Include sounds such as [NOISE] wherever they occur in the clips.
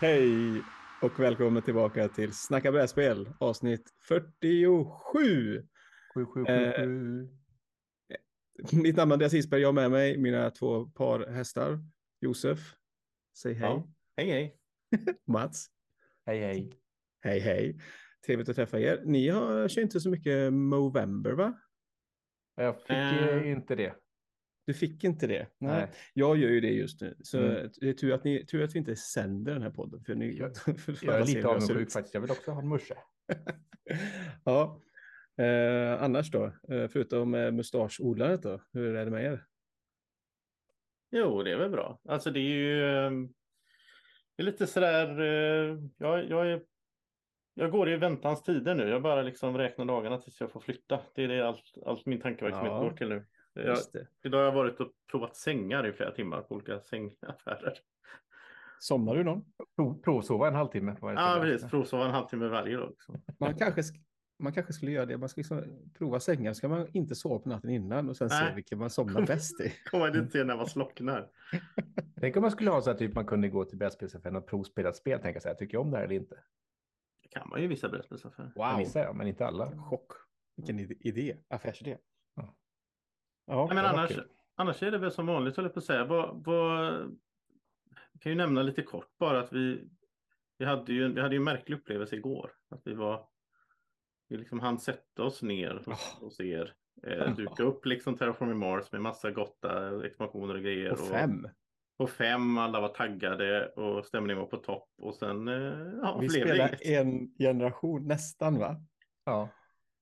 Hej och välkommen tillbaka till Snacka brädspel avsnitt 47. 7777. Mitt namn är Andreas Isberg, jag har med mig mina två par hästar. Josef, säg hej. Ja. Hej hej. [LAUGHS] Mats, Hej hej. hej hej. Trevligt att träffa er. Ni har kör inte så mycket Movember va? Jag fick Eh. eh, inte det. Du fick inte det? Nej. Jag gör ju det just nu. Så Mm. det är tur att, ni, tur att vi inte sänder den här podden. För ni, Jag- [LAUGHS] för Jag är lite avundsjuk faktiskt. Jag vill också ha en musche. [LAUGHS] ja. Eh, annars då? Eh, förutom eh, mustaschodlandet då? Hur är det med er? Jo, det är väl bra. Alltså det är ju ehm, det är lite sådär. eh, Jag, jag, är, jag går i väntans tider nu. Jag bara liksom räknar dagarna tills jag får flytta. Det är det allt, allt min tankeverksamhet Ja. går till nu. Jag, det. idag har jag varit och provat sängar i flera timmar på olika sängaffärer. Somnar du någon? Prov, provsova en halvtimme. på varje Ja, precis. Provsova en halvtimme varje dag. Liksom. Man kanske, sk- man kanske skulle göra det. Man ska liksom prova sängar. Ska man inte sova på natten innan och sen se Nej. vilken man somnar bäst i. [LAUGHS] Kommer man inte se när man slocknar. [LAUGHS] Tänk om man skulle ha så att typ, man kunde gå till brädspelsaffären och provspela ett spel. Tänka så här, tycker jag om det här eller inte? Det kan man ju i vissa brädspelsaffärer. Wow. Vissa ja, men inte alla. Chock. Vilken idé. Affärsidé. Ja. Men annars, kul. annars är det väl som vanligt, höll jag på att säga. Vad, vad, jag kan ju nämna lite kort bara att vi, vi, hade ju, vi hade ju en märklig upplevelse igår. Att vi var, vi liksom hann sätta oss ner hos, hos er. Eh, duka upp liksom Terraforming Mars med massa gotta expansioner och grejer. Och fem. Och, och fem, alla var taggade och stämningen var på topp. Och sen eh, ja, Vi inget. en generation nästan va? Ja.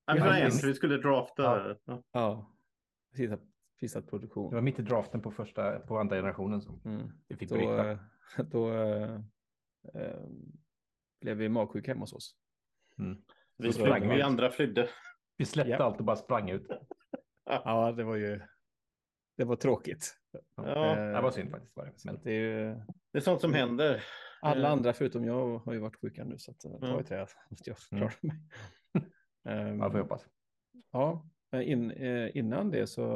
Ja, vi en, vi skulle drafta. Ja. Ja. Ja. Fissat, fissat Det produktion. var mitt i draften på första, på andra generationen som Mm. vi fick Då, bryta. eh, då eh, eh, blev vi magsjuka hemma hos oss. Mm. Vi, sprang, vi andra flydde. Vi släppte Ja. allt och bara sprang ut. Ja, det var ju det var tråkigt. Ja, det var synd faktiskt. Var det. Men, det är ju, Det är sånt som händer. alla andra förutom jag har ju varit sjuka nu så att det var ju tre att jag Mm. klarar mig. Ehm, man får hoppas. Ja, in, eh, innan det så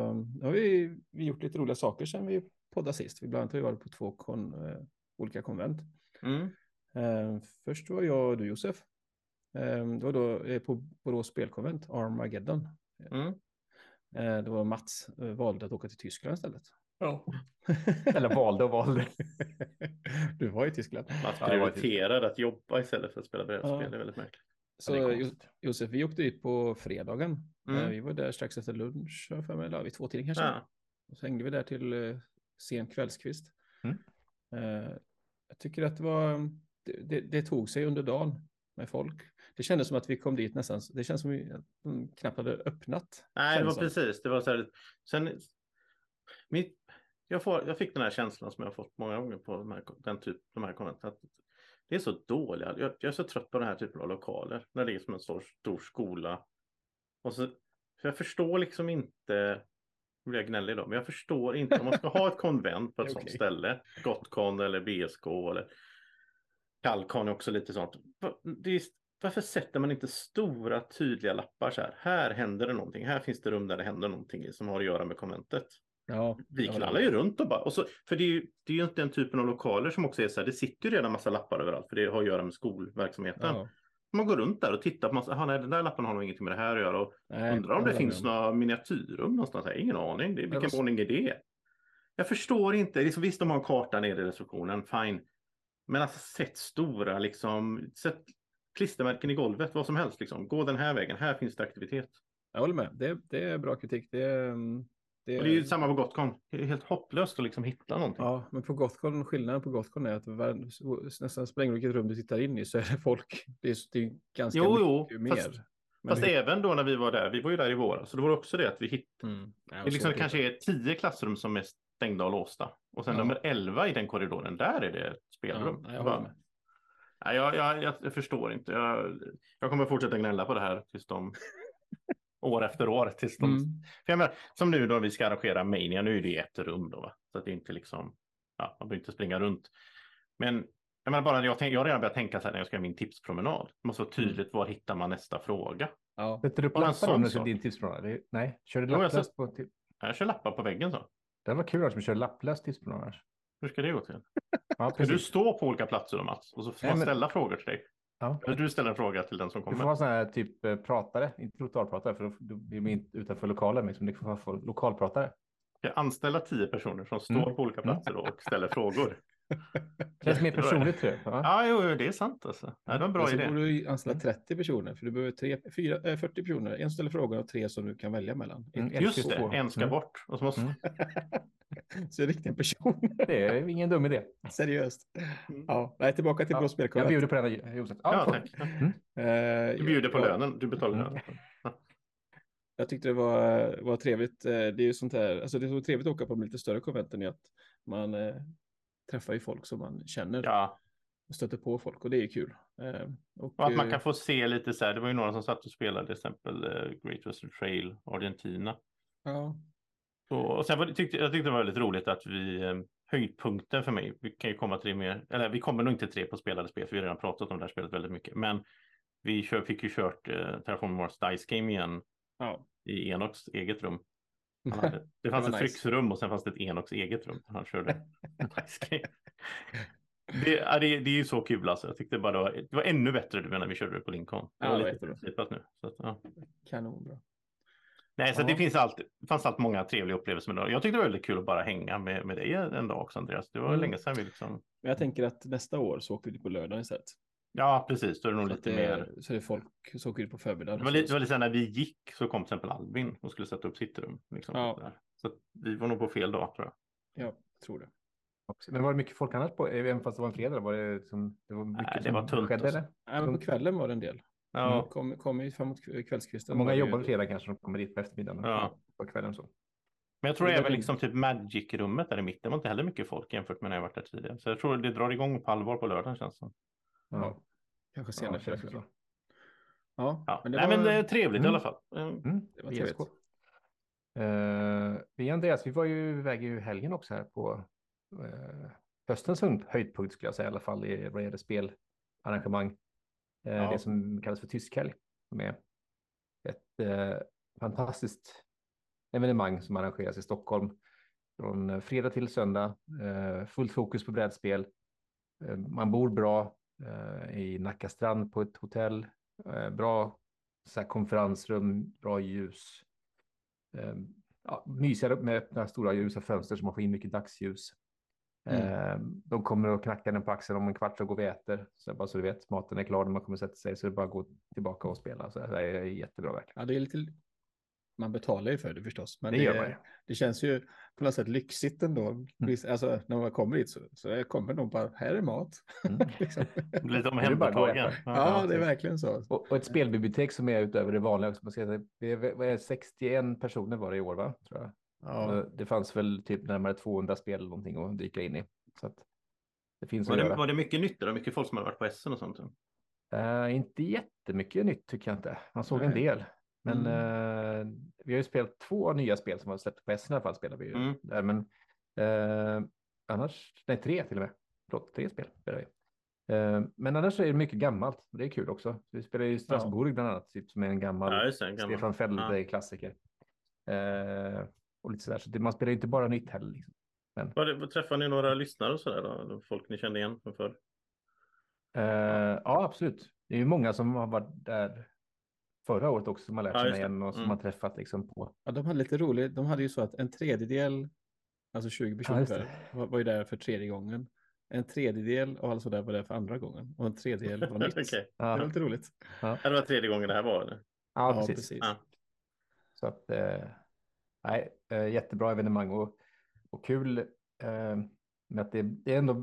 har vi, vi gjort lite roliga saker sedan vi poddade sist. Vi bland annat har vi varit på två kon, eh, olika konvent. Mm. Eh, först var jag och du Josef. Eh, det var då eh, på Borås spelkonvent, Armageddon. Mm. Eh, det var Mats eh, valde att åka till Tyskland istället. Ja. [LAUGHS] Eller valde och valde. du var i Tyskland. Mats Ja, det var prioriterade att jobba istället för att spela brädspel. Ja. Det är väldigt märkligt. Så. Josef, vi åkte dit på fredagen. Mm. Eh, vi var där strax efter lunch, för mig, eller vid två tiden kanske. Ja. Och så hängde vi där till eh, sen kvällskvist. Mm. Eh, jag tycker att det var, det, det, det tog sig under dagen med folk. Det kändes som att vi kom dit nästan, det känns som att vi mm, knappt hade öppnat. Nej, det var som. precis. Det var så här. Sen, mitt, jag, får, jag fick den här känslan som jag har fått många gånger på de här, den typ, de här konventen. Det är så dåliga. Jag, jag är så trött på den här typen av lokaler. När det är som en stor, stor skola. Och så, för jag förstår liksom inte. Nu blir jag gnällig då, men jag förstår inte om man ska ha ett [LAUGHS] konvent på ett sånt Okej. ställe. Gotcon eller BSK eller Kalkon är också lite sånt. Är, varför sätter man inte stora tydliga lappar så här? Här händer det någonting. Här finns det rum där det händer någonting som har att göra med konventet. Ja, Vi knallar ju runt och bara. Och så, för det är, ju, det är ju inte den typen av lokaler som också är så här. Det sitter ju redan massa lappar överallt. För det har att göra med skolverksamheten. Ja, Man går runt där och tittar på massa. "Aha, nej, den där lappen har nog ingenting med det här att göra. Och nej, undrar om det finns med. några miniatyrrum någonstans. Har ingen aning. Det är, vilken våning är det? Jag förstår inte. Det är visst, de har en karta nere i receptionen. Fine. Men alltså sätt stora liksom. Sätt klistermärken i golvet. Vad som helst liksom. Gå den här vägen. Här finns det aktivitet. Jag håller med. Det, det är bra kritik. Det, är, mm, det, är ju samma på Gotcon. Det är helt hopplöst att liksom hitta någonting. Ja, men på Gothcon, skillnaden på Gothcon är att var, nästan spränger vilket rum du tittar in i så är det folk. Det är, det är ganska Jo, jo, mycket mer. fast- Men Fast hur- även då när vi var där, vi var ju där i våras, så det var också det att vi hittade, Mm. Ja, det liksom kanske är tio klassrum som är stängda och låsta. Och sen Ja. nummer 11 i den korridoren, där är det ett spelrum. Ja, jag Bara-. Nej, jag, jag, jag, jag förstår inte. Jag, jag kommer fortsätta gnälla på det här tills de [LAUGHS] år efter år. Tills de, Mm. för jag menar, som nu då vi ska arrangera Mania, nu är det ett rum då. Va? Så att det är inte liksom, ja, man behöver inte springa runt. Men jag menar bara, jag, tänk, jag har redan börjat tänka så här när jag ska göra min tipspromenad. Det måste vara tydligt, var hittar man nästa fråga? Ja. Sätter du upp lappar sak. din? Det- Nej, kör du Jo, jag lapplöst på till... Jag kör lappar på väggen så. Det var kul att vi kör lapplöst tipsplan annars. Hur ska det gå till? Ja, Ska du stå på olika platser då Mats? Och så får Nej, man men- ställa frågor till dig? Ja. Eller du ställer en fråga till den som Du får kommer? vara sån här typ eh, pratare, inte totalpratare, för då blir man inte utanför lokalen. Liksom. Du får vara lokalpratare. Jag anställa tio personer som står Mm. på olika platser och ställer frågor. [LAUGHS] Det känns mer personligt tror jag. Ja. Ja, jo, det är sant alltså. Ja, det var en bra idé. borde du anställa 30 personer, för du behöver tre, fyra, eh, 40 personer. En som ställer frågor och tre som du kan välja mellan. Mm, en Just till det, två. en ska Mm. bort. Och så måste... Mm. [LAUGHS] Så riktiga personer. Det är ingen dum idé. Seriöst. Mm. Ja, nej, tillbaka till Ja, Blå jag bjuder på den Josef. Ja, får- tack. Mm. Du bjuder på ja, lönen, du betalar Mm. lönen. Jag tyckte det var, var trevligt. Eh, Det är ju sånt här, alltså det är så trevligt att åka på de lite större konventen i att man eh, träffar ju folk som man känner Ja, och stöter på folk och det är kul. Eh, och, och att man eh, kan få se lite så här. Det var ju några som satt och spelade till exempel eh, Great Western Trail, Argentina. Ja, Så, och sen var det, tyckte, jag tyckte det var väldigt roligt att vi, eh, höjdpunkten för mig, vi kan ju komma till det mer, eller vi kommer nog inte det på spelade spel, för vi har redan pratat om det här spelet väldigt mycket, men vi kör, fick ju kört eh, Terraform Mars Dice Game igen ja. i Enoks eget rum. Han hade, [LAUGHS] det fanns ett nice. Fryxrum och sen fanns det ett Enoks eget rum. Han körde. [LAUGHS] Det, ja, det, det är ju så kul alltså. Jag tyckte bara det var, det var ännu bättre du när vi körde det på Lincoln. Det Ja, var var lite slipat nu. Så att, ja. Kanonbra. Nej, så Ja. det finns det fanns alltid många trevliga upplevelser med det. Jag tyckte det var väldigt kul att bara hänga med, med dig en dag också, Andreas. Det var Mm. länge sedan vi liksom... Jag tänker att nästa år så åker vi på lördag istället. Ja, precis. Då är det nog lite det, mer... så är det folk som åker dit på förmiddagen. Det var, lite, det var lite när vi gick så kom till exempel Albin och skulle sätta upp sitt rum. Liksom, Ja. Så att vi var nog på fel dag tror jag. Ja, jag tror det. Men var det mycket folk annars på, även fast det var en fredag? Var det, liksom, det var mycket Nej, det som var tunt, skedde? alltså. eller? Nej, men på kvällen var det en del. Ja, Kom, kom ju framåt kvällskvisten. Många jobbar väl fredag kanske, de kommer dit på eftermiddagen. Ja. På kvällen så. Men jag tror Det var även det. liksom typ Magic-rummet där i mitten var inte heller mycket folk jämfört med när jag varit där tidigare. Så jag tror det drar igång på allvar på lördagen känns det som. Ja, kanske Ja, senare det känns fredag kväll. Ja, Ja. men det Nej, var... men det är trevligt i Mm. alla fall. Mm. Mm, Det var trevligt. Uh, vi Andreas, vi var ju iväg i helgen också här på uh, höstens höjdpunkt skulle jag säga i alla fall i vad gäller spelarrangemang. Uh, Ja. Det som kallas för tyskhelg. Som är ett eh, fantastiskt evenemang som arrangeras i Stockholm. Från eh, fredag till söndag. eh, fullt fokus på brädspel. Eh, man bor bra eh, i Nacka strand på ett hotell. Eh, bra så här, konferensrum, bra ljus. Eh, ja, mysiga med öppna stora ljusa fönster som man får in mycket dagsljus. Eh, de kommer att knacka den på axeln om en kvart så går vi och äter. Så bara så du vet, maten är klar när man kommer sätta sig så det är bara att gå tillbaka och spela. Så det är jättebra verkligen. Ja, det är lite... Man betalar ju för det förstås. Men Det det, gör man ju. det känns ju på något sätt lyxigt ändå. Mm. Alltså, när man kommer dit så, så kommer någon bara, här är mat. Mm. [LAUGHS] liksom. [LAUGHS] Lite omhändertagen. Ja, det är verkligen så. Och, och ett spelbibliotek som är utöver det vanliga. Också. Man ska det är, vad är det, 61 personer var det i år, va? Tror jag. Ja, Det fanns väl typ närmare 200 spel eller någonting att dyka in i. Så att det finns Var det, var det mycket nytt? då? mycket folk som hade varit på Essen och sånt? Eh, inte jättemycket nytt tycker jag inte. Man såg en Nej. del. Men Mm. eh, vi har ju spelat två nya spel som har släppt på SN i alla fall. Spelar vi ju Mm. där, men eh, annars, nej tre till och med. Förlåt, tre spel spelar vi. Eh, men annars är det mycket gammalt. Det är kul också. Vi spelar ju Strasbourg bland annat, typ, som är en gammal Ja, det. en gammal. Stefan Felde-klassiker. Eh, och lite sådär. Så det, man spelar ju inte bara nytt heller. Liksom. Var det, träffade ni några lyssnare och sådär då? Folk ni kände igen från förr? Eh, ja, absolut. Det är ju många som har varit där förra året också som har lärt Ja, känna det. igen och som Mm. har träffat liksom på. ja, de hade lite roligt. De hade ju så att en tredjedel, alltså 20 personer det. där, var, var ju där för tredje gången. En tredjedel av alla som där var där för andra gången. Och en tredjedel var nytt. [LAUGHS] Det Ja, var lite roligt. Ja, Det var tredje gången det här var? Eller? ja, precis. Ja. Så att, eh, nej, eh, jättebra evenemang och, och kul eh, med att det, det är ändå,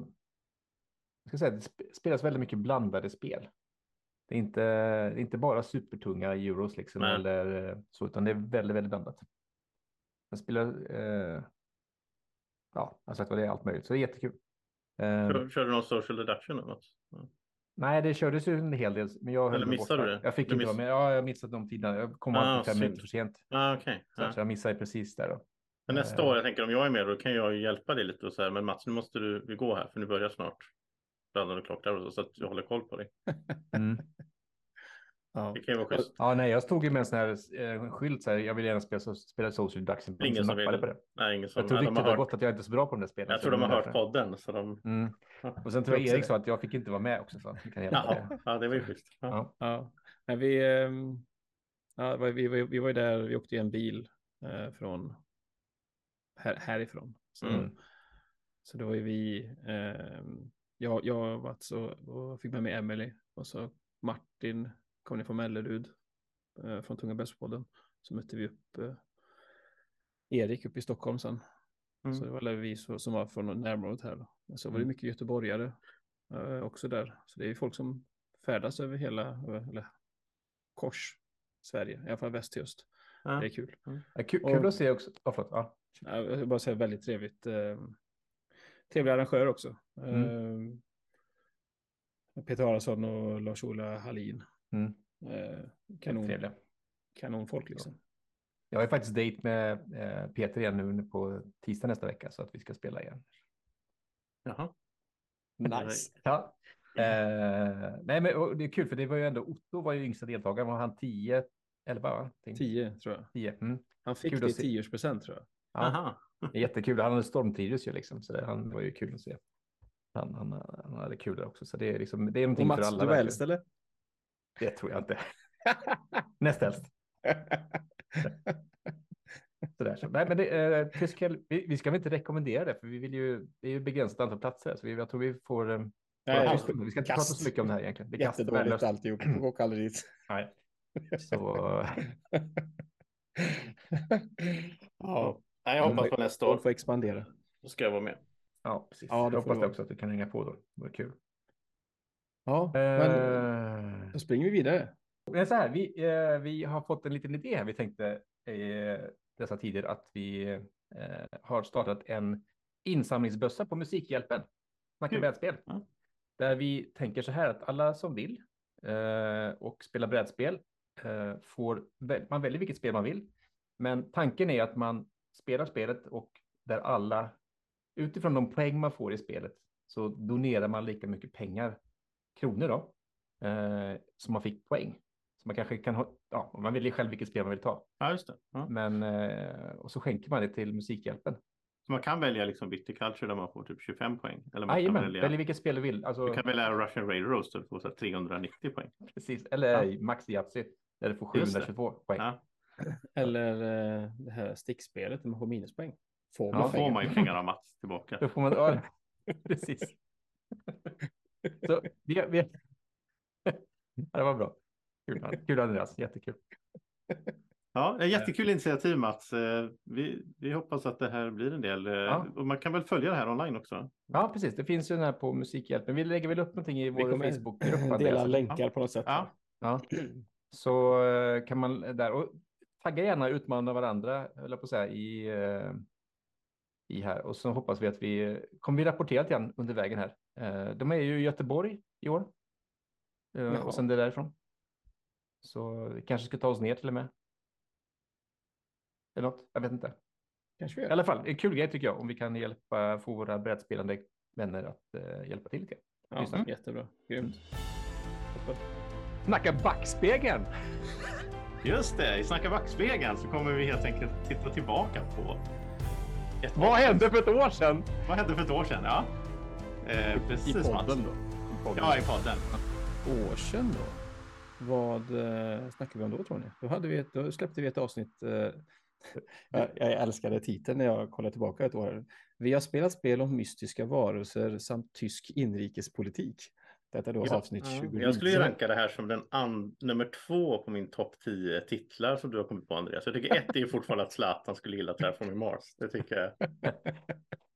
jag ska säga, det sp- spelas väldigt mycket blandade spel. Det är inte, det är inte bara supertunga euros liksom, Nej. eller eh, så, utan det är väldigt, väldigt blandat. Man spelar, eh, ja, alltså det är allt möjligt, så det är jättekul. Eh, Kör, körde du någon social deduction eller något? Ja. nej, det kördes ju en hel del, men jag Eller missade du det? Jag fick Du inte miss- ja, jag missade de tiderna. Jag kom Ah, alltid fem minuter för sent. Ah, okej. Så, Ja. så jag missade precis där då. Men nästa år, jag tänker om jag är med, då kan jag ju hjälpa dig lite och så här, men Mats, nu måste du vi gå här, för nu börjar snart. Brandon och så, så att jag håller koll på dig. [LAUGHS] Mm. Ja. Det kan ju vara schysst. Ja, nej, jag stod ju med en sån här eh, skylt så här, jag vill gärna spela, så, spela Social Deduction. Ingen som vill. på det. Nej, ingen som... Jag tror riktigt har hört, gått att jag inte är så bra på de där spelen. jag tror de har det är hört därför. podden. Så de... Mm. Ja. Och sen tror jag Erik det. sa att jag fick inte vara med också. Så kan Jaha, mig. ja, det var ju schysst. Ja. Ja. Ja, Nej, vi, ehm, ja, vi, vi, vi, vi var ju där, vi åkte i en bil eh, från här, härifrån. Så, Mm. så då var ju vi, ehm, jag, jag var så, och fick med mig Emily och så Martin kom ner från Mellerud eh, från Tunga Bästpodden. Så mötte vi upp eh, Erik uppe i Stockholm sen. Mm. Så det var vi som var från närområdet här. Men så var det Mm. mycket göteborgare eh, också där. Så det är folk som färdas över hela, eller kors Sverige, i alla fall väst till öst. Ja. Det är kul. Ja, kul, Och- kul att se också. Förlåt. Ja. Ja, Jag vill bara säga väldigt trevligt. Eh, trevliga arrangörer också. Mm. Eh, Peter Haraldsson och Lars-Ola Hallin. Mm. Eh, kanon, Trevliga. kanonfolk liksom. Jag har faktiskt dejt med eh, Peter igen nu på tisdag nästa vecka så att vi ska spela igen. Jaha. Nice. Ja. Eh, nej, men det är kul för det var ju ändå Otto var ju yngsta deltagaren. Var han 10, 11? Va? Tänk- 10 tror jag. 10. Mm. Han fick Kul det i se. 10-årspresent tror jag. Ja, Aha. Det är jättekul. Han hade stormtrivdes ju liksom, så det han var ju kul att se. Han, han, han hade kul där också, så det är liksom, det är någonting Och för Mats, alla. du var äldst eller? Det tror jag inte. [LAUGHS] Näst äldst. Sådär. Så, nej, men det, eh, Tyskland, vi, vi ska väl inte rekommendera det, för vi vill ju, det är ju begränsat antal platser, så vi, jag tror vi får... Eh, Nej, vi ska inte kast. prata så mycket om det här egentligen. Det är Jättedåligt alltihop. Jag åker aldrig dit. Nej. Så, [LAUGHS] ja, Nej, jag hoppas på nästa år. får expandera. Då ska jag vara med. ja, precis. Ja, jag hoppas också att du kan hänga på då. Det vore kul. Ja, men Eh, då springer vi vidare. Men så här, vi, eh, vi har fått en liten idé här. Vi tänkte i dessa tider att vi eh, har startat en insamlingsbössa på Musikhjälpen. Snacka brädspel. Ja. Där vi tänker så här att alla som vill eh, och spela brädspel eh, får, väl- man väljer vilket spel man vill. Men tanken är att man spelar spelet och där alla utifrån de poäng man får i spelet så donerar man lika mycket pengar, kronor då, eh, som man fick poäng. Så man kanske kan ha, ja, man väljer själv vilket spel man vill ta. Ja, just det. Ja. Men, eh, och så skänker man det till Musikhjälpen. Så man kan välja liksom Viticulture där man får typ 25 poäng. Eller man kan Jajamän, välja, välj vilket spel du vill. Alltså, du kan välja Russian Rail Roaster och få så här 390 poäng. precis. Eller Max Yatzy, där du får Just det. 722 poäng. Ja, Eller eh, det här stickspelet där man får minuspoäng. Får man då får man ju pengar av Mats tillbaka. Då får man, ja, [LAUGHS] precis. Så vi, vi, ja, det var bra. Kul, kul Andreas, jättekul. Ja, jättekul initiativ Mats. Eh, Vi, vi hoppas att det här blir en del. eh, Ja. Och man kan väl följa det här online också? Ja, precis. Det finns ju den här på Musikhjälpen. Vi lägger väl upp någonting i Vi vår kommer Facebookgrupp. dela länkar på något sätt. Ja. Ja. Så eh, kan man där och tagga gärna utmana varandra, höll jag på att säga, i, eh, i här. Och så hoppas vi att vi kommer vi rapportera lite grann under vägen här. Eh, De är ju i Göteborg i år. Eh, Jaha. Och sen det därifrån. Så vi kanske ska ta oss ner till och med. Eller något, jag vet inte. Kanske I alla fall, en kul grej tycker jag, om vi kan hjälpa, få våra brädspelande vänner att eh, hjälpa till lite. Ja, lyssna. jättebra. Grymt. Toppen. Snacka backspegeln! Just det, i Snacka backspegeln så kommer vi helt enkelt titta tillbaka på ett Vad hände för ett år sedan? Vad hände för ett år sedan? Ja, eh, precis I Mats. podden då. Ja, i podden. År sedan då? Vad eh, snackar vi om då tror ni? Då, hade vi ett, då släppte vi ett avsnitt. Eh, [LAUGHS] jag, jag älskade titeln när jag kollade tillbaka ett år. Vi har spelat spel om mystiska varelser samt tysk inrikespolitik. Detta är då Ja, avsnitt ja. 20. Jag skulle ranka det här som den nummer två på min topp 10 titlar som du har kommit på Andreas. Jag tycker ett är ju fortfarande att Zlatan skulle gilla Terraforming Mars. Det tycker jag. [LAUGHS]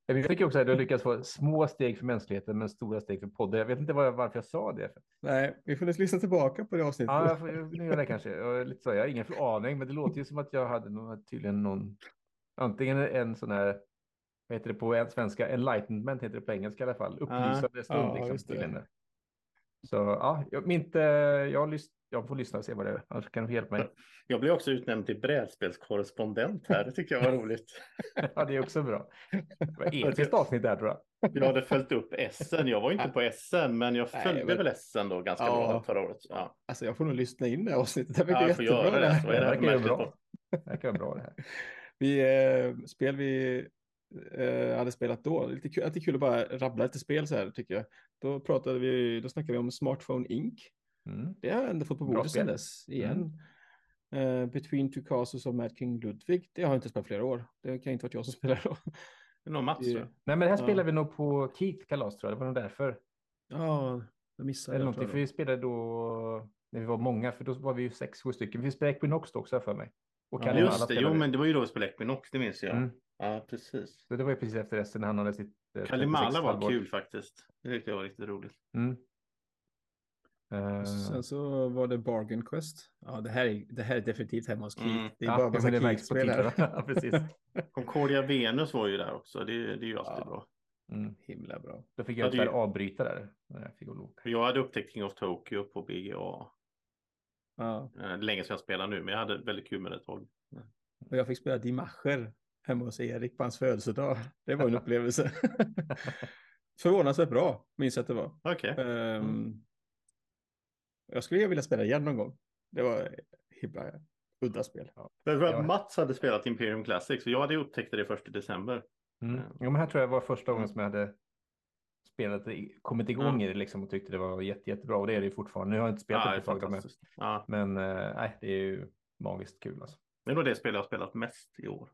Jag tycker också att du har lyckats få små steg för mänskligheten men stora steg för podden. Jag vet inte var, varför jag sa det. Nej, vi får lyssna tillbaka på det avsnittet. Ja, jag får nu gör det kanske. Jag, är lite så, jag har ingen aning, men det låter ju som att jag hade någon, tydligen någon, antingen en sån här, vad heter det på svenska, enlightenment heter det på engelska i alla fall, upplysande stund. ja, liksom, just det. tydligen. Så ja, jag, mitt, eh, jag, jag får lyssna och se vad det är. Annars kan du hjälpa mig. [LAUGHS] Jag blev också utnämnd till brädspelskorrespondent här. Det tycker jag var [LAUGHS] roligt. ja, det är också bra. Det var [LAUGHS] episkt avsnitt där tror jag. Jag hade följt upp SN. Jag var inte på SN, men jag Nej, följde men- väl SN då ganska Ja. bra förra året. Ja, Alltså jag får nog lyssna in det här avsnittet. Det verkar ja jättebra. det. det Det verkar bra det här. Vi, eh, spel vi eh, hade spelat då, lite kul, att det är kul att bara rabbla lite spel så här tycker jag. Då pratade vi, då snackade vi om Smartphone Inc. Mm. Det har jag ändå fått på bordet sedan spel. dess igen. Eh, Between Two Castles of Mad King Ludwig, det har jag inte spelat flera år. Det kan inte varit jag som spelar då. Det är nog Mats. tror jag. Nej, men det här Ja. spelade vi nog på Keith kalas tror jag. Det var nog därför. Ja, jag missade Eller det. någonting, för vi spelade då när vi var många, för då var vi ju sex, sju stycken. Vi spelade Equinox då också för mig. Och Ja, Just det, jo men det var ju då vi spelade Equinox, det minns jag. Mm. Ja, precis. Så det var ju precis efter resten när han hade sitt eh, Kalimala 36 var halvår. kul faktiskt. Det tyckte jag var riktigt roligt. Mm. Eh, Sen så var det Bargain Quest. Ja, det här är, det här är definitivt hemma hos Keith. Mm. Det är ja, bara massa Keith-spel här. precis. Concordia Venus var ju där också. Det, det är ju alltid Ja. bra. Mm. Himla bra. Då fick Ja, jag tyvärr ju- avbryta där. Jag fick. Jag hade upptäckt King of Tokyo på BGA. Ja. Eh, Länge sedan jag spelade nu, men jag hade väldigt kul med det ett tag. Och jag fick spela Dimacher hemma hos Erik på hans födelsedag. Det var en upplevelse. [LAUGHS] Förvånansvärt bra, minns jag att det var. Okej. Ehm, Jag skulle vilja spela igen någon gång. Det var himla udda spel. Men för Ja. att Mats hade spelat Imperium Classic, så jag hade upptäckt det först i december. Mm. Ja. Ja, men här tror jag var första gången som jag hade spelat, kommit igång Ja. i det liksom och tyckte det var jätte, jättebra. Och det är det ju fortfarande. Nu har jag inte spelat Ja, det på ett tag. Men. Ja, men nej, det är ju magiskt kul alltså. det är nog det spel jag har spelat mest i år.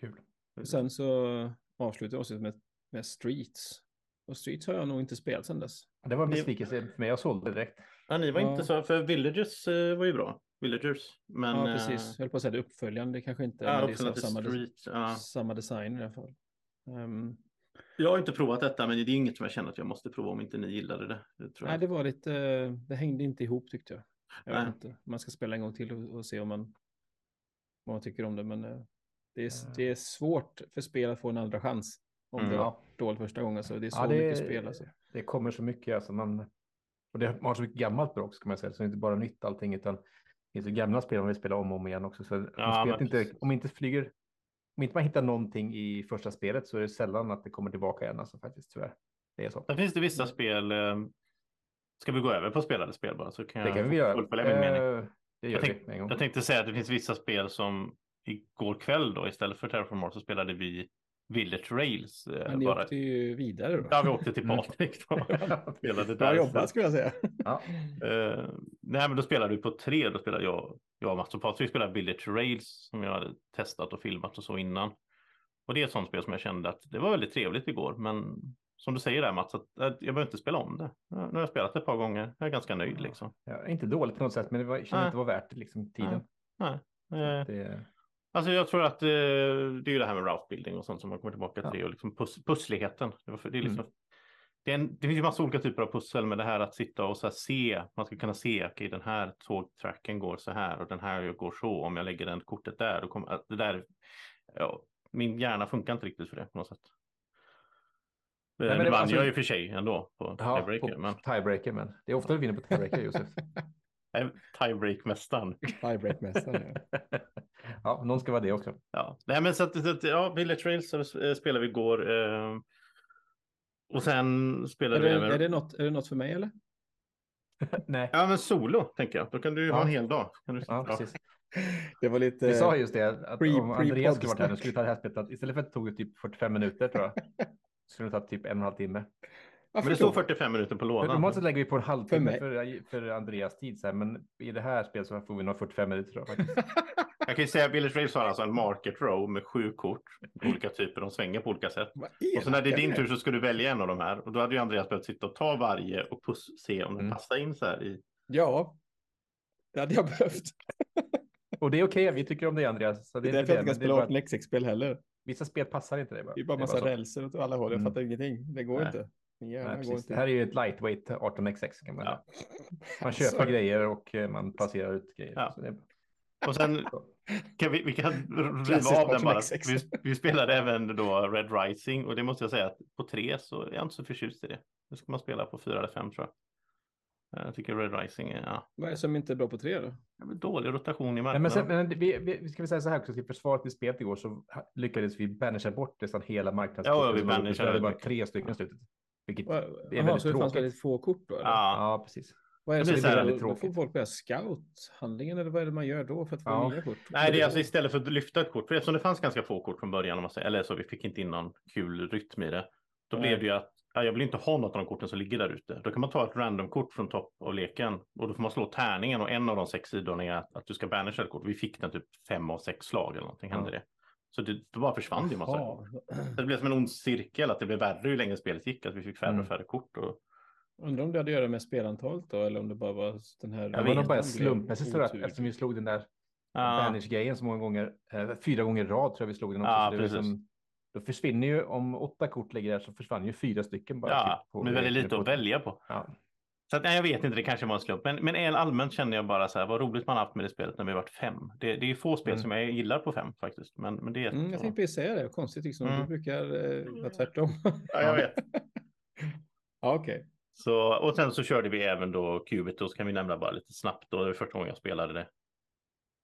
Kul. Sen så avslutade jag med, med Streets. Och Streets har jag nog inte spelat sedan dess. Det var en besvikelse för mig. Jag sålde det direkt. Ja, ni var Ja. inte så, för Villagers eh, var ju bra. Villagers. Men, ja, eh, precis. Jag höll på att säga det uppföljande, det kanske inte Ja, men det är samma, Street. Ja. samma design i alla fall. Ehm, Jag har inte provat detta, men det är inget som jag känner att jag måste prova om inte ni gillade det. det tror nej, det var lite, det hängde inte ihop tyckte jag. Jag vet inte, man ska spela en gång till och, och se om man, vad man tycker om det, men eh, det är, Ja. det är svårt för spel att få en andra chans. Om Mm. det var dåligt första gången, så det är så Ja, det- mycket spel alltså. Det kommer så mycket. Alltså man, och det har så mycket gammalt bra också kan man säga. Så det är inte bara nytt allting utan det finns ju gamla spel man vill spela om och om igen också. Så om, Ja, spelet men inte, om inte flyger, om inte man hittar någonting i första spelet så är det sällan att det kommer tillbaka igen. Alltså faktiskt tyvärr. Det är så. Sen finns det vissa spel. Eh, ska vi gå över på spelade spel bara? Så kan Det jag kan vi göra. fullfölja min mening. Eh, Det gör Jag vi en gång. Jag tänkte säga att det finns vissa spel som igår kväll då istället för Terraform Mars så spelade vi Village Rails. eh, Men ni bara. åkte ju vidare då. Ja, vi åkte till [LAUGHS] Mm. Patrik då. [LAUGHS] spelade Bra där. jobbat skulle jag säga. Ja. Eh, nej, men då spelade vi på tre. Då spelade jag, jag Mats och Patrik spelade Village Rails som jag hade testat och filmat och så innan. Och det är ett sånt spel som jag kände att det var väldigt trevligt igår. Men som du säger där Mats, att, att jag behöver inte spela om det. Nu har jag spelat det ett par gånger. Jag är ganska nöjd liksom. Ja, inte dåligt på något sätt, men det var, jag kände Nej. inte det var värt liksom, tiden. Nej. Eh, Det, Alltså jag tror att eh, det är ju det här med route building och sånt som man kommer tillbaka Ja. till och liksom pus pussligheten. Det, var för, det, är liksom, Mm. det, är en, det finns ju massa olika typer av pussel med det här att sitta och så se. Man ska kunna se, okej den här tågtracken går så här och den här går så. Om jag lägger den kortet där, då kommer det där. Ja, min hjärna funkar inte riktigt för det på något sätt. men men det vann alltså- jag och för sig ändå på ja, tiebreaker. Men tiebreaker, men det är ofta du vinner på tiebreaker, Josef. [LAUGHS] tiebreak-mästaren. Tiebreak-mästaren. Ja. [LAUGHS] ja, någon ska vara det också. Ja, nej men så att, så att ja, Village Rails så, eh, spelade vi igår. Eh, och sen Är, spelade vi det, även... är, det något, är det något för mig eller? [LAUGHS] Nej, Ja, men solo tänker jag. Då kan du ju Ja. ha en hel dag. Kan du ja, precis. [LAUGHS] Det var lite... Vi sa just det, att pre- om Andreas skulle varit här nu skulle vi ta det här spelet, istället för att det tog typ 45 minuter tror jag, skulle det ta typ en och en halv timme. Varför Men det står då? 45 minuter på För lådan. normalt sett lägger vi på en halvtimme för, för, Andreas tid, så här, men i det här spelet så får vi nog 45 minuter tror [LAUGHS] jag kan ju säga att Village Rails har alltså en market row med sju kort. Olika typer, de svänger på olika sätt. Och så när det är din tur så ska du välja en av de här. Och då hade ju Andreas behövt sitta och ta varje och puss, se om den Mm. passar in så här i. Ja, det hade jag behövt. [LAUGHS] Och det är okej, vi tycker om det Andreas. Så Det det är är därför jag inte det, kan det spela är bara, 18xx-spel heller. vissa spel passar inte det bara. Det är bara Det massa så. rälser åt alla håll. Jag Mm. fattar ingenting. Det går Nej. inte. Min hjärna Nej, går precis. inte. Det här är ju ett lightweight 18xx kan man Ja. Man köper Alltså, grejer och eh, man placerar ut grejer. Ja. Så det är, Och sen [LAUGHS] kan vi, vi kan riva av den bara. 18xx. Vi, vi spelade även då Red Rising och det måste jag säga att på tre så är jag inte så förtjust i det. Nu ska man spela på fyra eller fem tror jag. Jag tycker Red Rising är ja, Vad är det som inte är bra på tre då? det är väl dålig rotation i marknaden. men sen, men vi, vi, vi ska väl säga så här också, till försvaret i spelet igår så lyckades vi banisha bort nästan hela marknadskorten. Ja, vi var uppe. banishade Så det hade bara tre stycken i slutet. Vilket, Vad- är väldigt så det fanns tråkigt. väldigt få kort då? Eller? ja, ja, precis. Vad är det, Det blir så här då, väldigt då får tråkigt. folk börja scout-handlingen eller vad är det man gör då för att få Ja. nya kort? Nej, det är alltså istället för att lyfta ett kort, för eftersom det fanns ganska få kort från början, om man säger, eller så vi fick inte in någon kul rytm i det, då Nej. blev det ju att ja, jag vill inte ha något av de korten som ligger där ute. Då kan man ta ett randomkort från topp av leken och då får man slå tärningen och en av de sex sidorna är att, att du ska banisha ett kort. Vi fick den typ fem av sex slag eller någonting, hände det. Så det, då bara försvann det ju massa kort. Det blev som en ond cirkel, att det blev värre ju längre spelet gick, att vi fick färre Mm. och färre kort. Och, Undrar om det hade att göra med spelantalet då eller om det bara var den här... Det var nog bara slumpmässigt så att otur. eftersom vi slog den där ja, banish-grejen så många gånger, eh, fyra gånger i rad tror jag vi slog den också. Ja, så det är precis. liksom, då försvinner ju, om åtta kort ligger där så försvann ju fyra stycken bara. ja typ, på- men väldigt lite på- att välja på. Ja. Så att, nej, jag vet inte, det kanske var en slump. Men, men en allmänt känner jag bara så här, vad roligt man haft med det spelet när vi varit fem. Det, det är få spel Mm. som jag gillar på fem faktiskt. Men, men det är Mm, jag tänkte precis säga det, konstigt liksom. Mm. Du brukar eh, vara tvärtom. Ja, jag vet. [LAUGHS] ja, okej. Så, och sen så körde vi även då Qubit och så kan vi nämna bara lite snabbt. Då, det var första gången jag spelade det.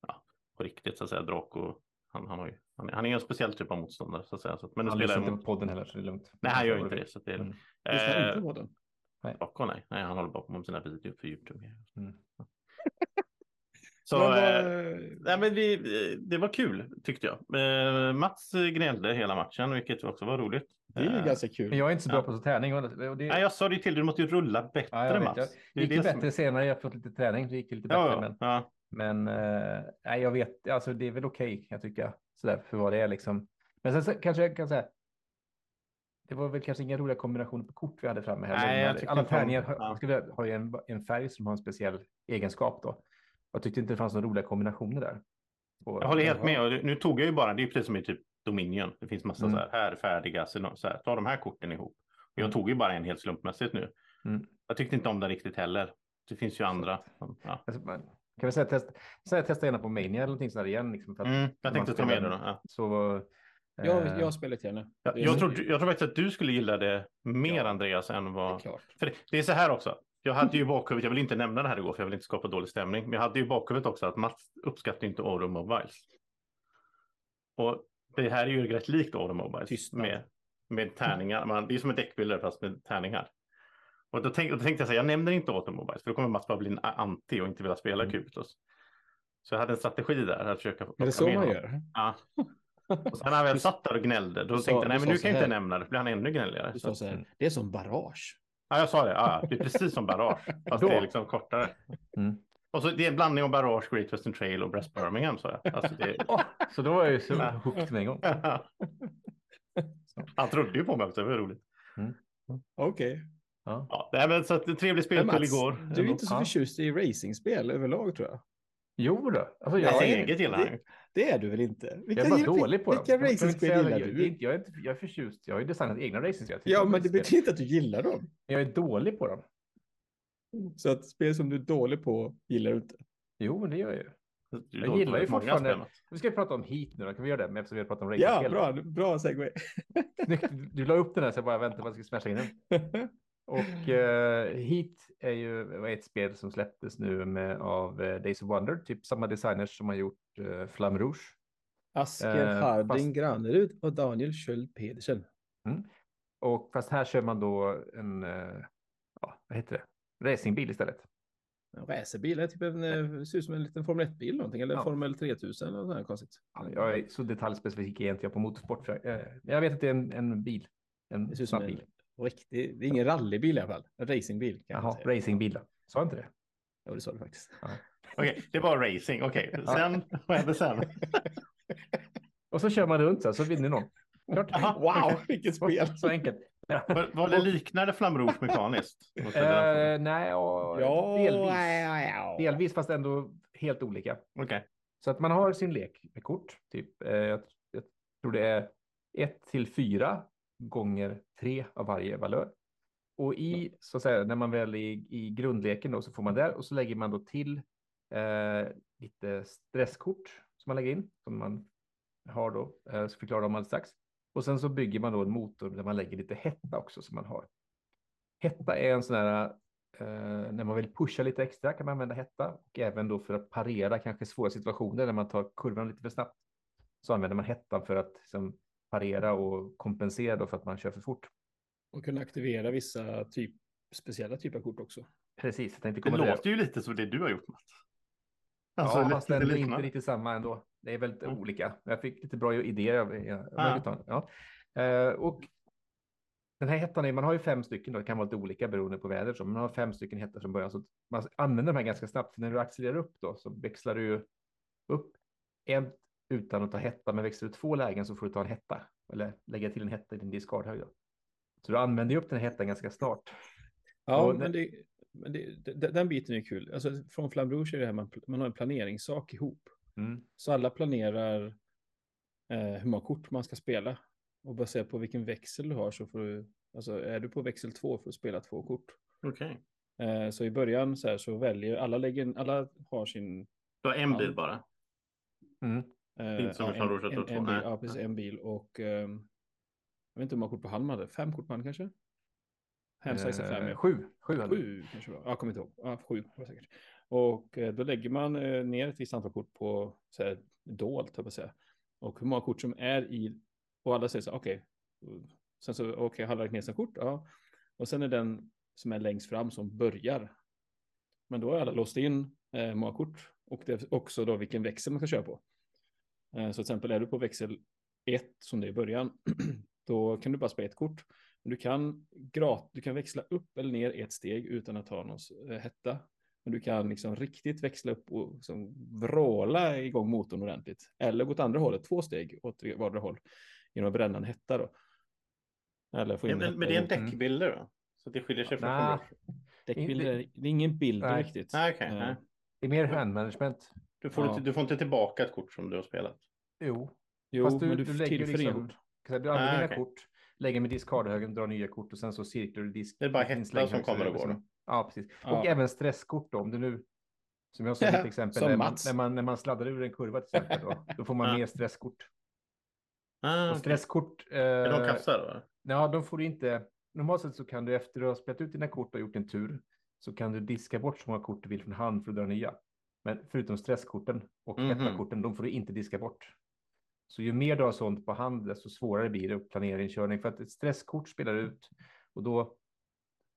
Ja, på riktigt så att säga. Draco, han, han, har ju, han, han är en speciell typ av motståndare så att säga. Så, men Han spelar lyssnar inte på podden heller så det är lugnt. Nej, han gör ju inte det. Så det är, Mm. Lyssna eh, inte på den. Draco, nej. nej, han håller bara på med sina videor för YouTube. Mm. [LAUGHS] Så, Men eh, vad- Nej, men vi, det var kul tyckte jag. Eh, Mats gnällde hela matchen, vilket också var roligt. det är ju Eh, ganska kul. Men jag är inte så bra Ja. på så tärning. Och det, och det, Nej, jag sa det till dig, du måste ju rulla bättre ja, Mats. jag, Det det är gick det som- bättre senare, jag har fått lite träning. Det gick lite bättre. Ja, ja, Men, ja. men eh, nej, jag vet, alltså det är väl okej kan jag tycka. Sådär, för vad det är liksom. Men sen så, kanske jag kan säga. Det var väl kanske inga roliga kombinationer på kort vi hade framme heller. Nej, jag Alla tärningar har, har ju en, en färg som har en speciell egenskap då. Jag tyckte inte det fanns några roliga kombinationer där. Och, Jag håller helt Jaha. med. Och det- nu tog jag ju bara, det är precis som i typ Dominion. Det finns massa Mm. så här, här färdiga, så här, ta de här korten ihop. Jag Mm. tog ju bara en helt slumpmässigt nu. Mm. Jag tyckte inte om den riktigt heller. Det finns ju andra. Ja. Alltså, kan vi säga test, säga testa gärna på Mania eller någonting sådär igen. Liksom, Mm, jag tänkte ta med det då. Ja. Så, Jag, eh, jag har spelat gärna. Jag, jag, tror, jag tror faktiskt att du skulle gilla det mer Ja. Andreas än Det är vad... För det, det är så här också. Jag hade ju [LAUGHS] bakhuvudet, jag vill inte nämna det här igår för jag vill inte skapa dålig stämning. Men jag hade ju bakhuvudet också att Mats uppskattar inte Automobiles. Och det här är ju rätt likt Automobiles. Tystnad. Med, med tärningar. Man, det är som en däckbilder fast med tärningar. Och då, tänk, då tänkte jag så här, jag nämner inte Automobiles för då kommer Mats bara bli en anti och inte vilja spela Mm. Kubitus. Så jag hade en strategi där att försöka Är det så man gör? Ja. [LAUGHS] Och sen när jag väl satt där och gnällde, då Du tänkte jag, nej men du sa kan så inte nämna det, för blir han ännu gnälligare. Du Så, sa så här, det är som barrage. ja, jag sa det, ja, det är precis som Barrage, [LAUGHS] fast Då. det är liksom kortare. Mm. Och så det är en blandning av Barrage, Great Western Trail och Brest Birmingham, sa jag. Alltså, det... [LAUGHS] Så då var jag ju så Ja. hooked med en gång. [LAUGHS] Han trodde ju på mig också, det var roligt. Okej. Ja. Ja, nej, men så att trevlig spelkväll igår. du är inte så förtjust i racingspel överlag tror jag. Jo då. Alltså, Jag jag, är eget gillar han. Det är du väl inte? Vilka, jag är bara gillar- dålig på dem. Vilka kan inte racingspel gillar jag, du? det är inte- jag, är inte, jag är förtjust. Jag har ju designat egna racingspel. Ja, men det betyder inte att du gillar dem. Jag är dålig på dem. Så att spel som du är dålig på gillar du inte. Jo, det gör jag ju. Jag gillar ju fortfarande-. Nu ska vi prata om Heat nu då. Kan vi göra det? Men eftersom vi har pratat om Ja, racingspel. bra, bra segway. [LAUGHS] Du, du la upp den här så jag bara väntade på att jag skulle smasha in den. [LAUGHS] Och eh, Heat är ju ett spel som släpptes nu med, av eh, Days of Wonder. Typ samma designers som har gjort eh, Flamme Rouge. Asker Eh, Harding fast- Granerud och Daniel Sköld Pedersen. Och fast här kör man då en, eh, ja, vad heter det? Racingbil istället. En racerbil, typ en, ser ut som en liten Formel 1-bil någonting, eller Ja. Formel 3000 eller något sånt konstigt. Ja, Jag är så detaljspecifik är inte jag på motorsport. För, jag, vet att det är en, en bil. En snabb en bil. Riktig, det är ingen rallybil i alla fall. En racingbil kan Jaha, jag säga. racingbil. Sa jag inte det? Ja, det sa du faktiskt. Okej, det var racing. Okej, sen, vad hände sen? [LAUGHS] Och så kör man runt så, så vinner någon. Klart. Aha, Wow, [LAUGHS] vilket spel! Så enkelt. Var, var det liknande Flamme Rouge mekaniskt? [LAUGHS] Eh, nej, ja, Ja, delvis. ja, ja. Delvis, fast ändå helt olika. Okej. Så att man har sin lek med kort. Typ, eh, jag, jag tror det är 1 till 4 gånger 3 av varje valör. Och i, så att säga, när man väl är i, i grundleken då, så får man där och så lägger man då till eh, lite stresskort som man lägger in, som man har då, eh, ska förklara dem alldeles strax. Och sen så bygger man då en motor där man lägger lite hetta också som man har. Hetta är en sån här eh, när man vill pusha lite extra kan man använda hetta och även då för att parera kanske svåra situationer när man tar kurvan lite för snabbt. Så använder man hettan för att liksom, parera och kompensera då för att man kör för fort. Och kunna aktivera vissa typ, speciella typer av kort också. Precis, jag tänkte Det komma låter ju lite som det du har gjort Mats. Alltså, ja, lite fast ändå inte liknande. riktigt samma ändå. Det är väldigt Mm. olika. Jag fick lite bra idéer. av- Ja, Ja. Eh, och den här hettan, är, man har ju fem stycken, då, det kan vara lite olika beroende på väder, så man har fem stycken hettar från början. Så man använder de här ganska snabbt. För när du accelererar upp då så växlar du upp en utan att ta hetta, men växlar du två lägen så får du ta en hetta. Eller lägga till en hetta i din discardhöjd. Så du använder ju upp den här hettan ganska snart. Ja, Och men, det, men det, det, den biten är kul. Alltså, från Flamme Rouge är det här man, man har en planeringssak ihop. Mm. Så alla planerar eh, hur många kort man ska spela. Och baserat på vilken växel du har så får du, alltså är du på växel två får du spela två kort. Okej. Eh, så i början så här så väljer alla, lägger, alla har sin... Du har en Ja. bil bara. Mm. Eh, Inte som i ja, en, bil, ja, precis, en bil och ehm, jag vet inte hur många kort på man hade. Fem kort på hand kanske? Fem. Eh, ja. sju. Sju hade du. Sju kanske var. Jag kommer inte ihåg. Ja, sju var säkert. Och eh, då lägger man eh, ner ett visst antal kort på så här, dolt, jag säga. Och hur många kort som är i, och alla säger så här, okej. Sen så, okej, okay, har lagt ner sina kort, ja. Och sen är den som är längst fram som börjar. Men då har alla låst in eh, många kort och det är också då vilken växel man ska köra på. Eh, så till exempel är du på växel 1 som det är i början, [CLEARS THROAT] då kan du bara spela ett kort. Men du kan, grat, du kan växla upp eller ner ett steg utan att ha någon eh, hetta. Men du kan liksom riktigt växla upp och liksom vråla igång motorn ordentligt. Eller gå åt andra hållet, två steg åt vardera håll. Genom att bränna en hetta då. Eller få in Men, hetta men det är en motorn. däckbilder då? Så det skiljer sig från. Flamme Rouge? Däckbilder, det är ingen bild Nej. riktigt. Nej, okej, Eh, nej. Det är mer handmanagement. Du, får Ja. inte, du får inte tillbaka ett kort som du har spelat. Jo, Jo, Fast du, men du, du, lägger liksom, du använder Ah, dina okej. kort, lägger med diskardhögen, drar nya kort och sen så cirklar du disk. Det är bara hetta som kommer och liksom. går? Ja, precis. Ja. Och även stresskort då, om du nu, som jag sa [LAUGHS] mitt exempel, när man, när, man, när man sladdar ur en kurva till exempel, då, då får man Ja. mer stresskort. Ah, Och stresskort, eh, Är de kapslar då? ja, de får du inte, normalt sett så kan du efter att ha spelat ut dina kort och gjort en tur, så kan du diska bort så många kort du vill från hand för att dra nya. Men förutom stresskorten och Mhm. hettakorten, de får du inte diska bort. Så ju mer du har sånt på hand, desto svårare blir det att planera din körning. För att ett stresskort spelar ut och då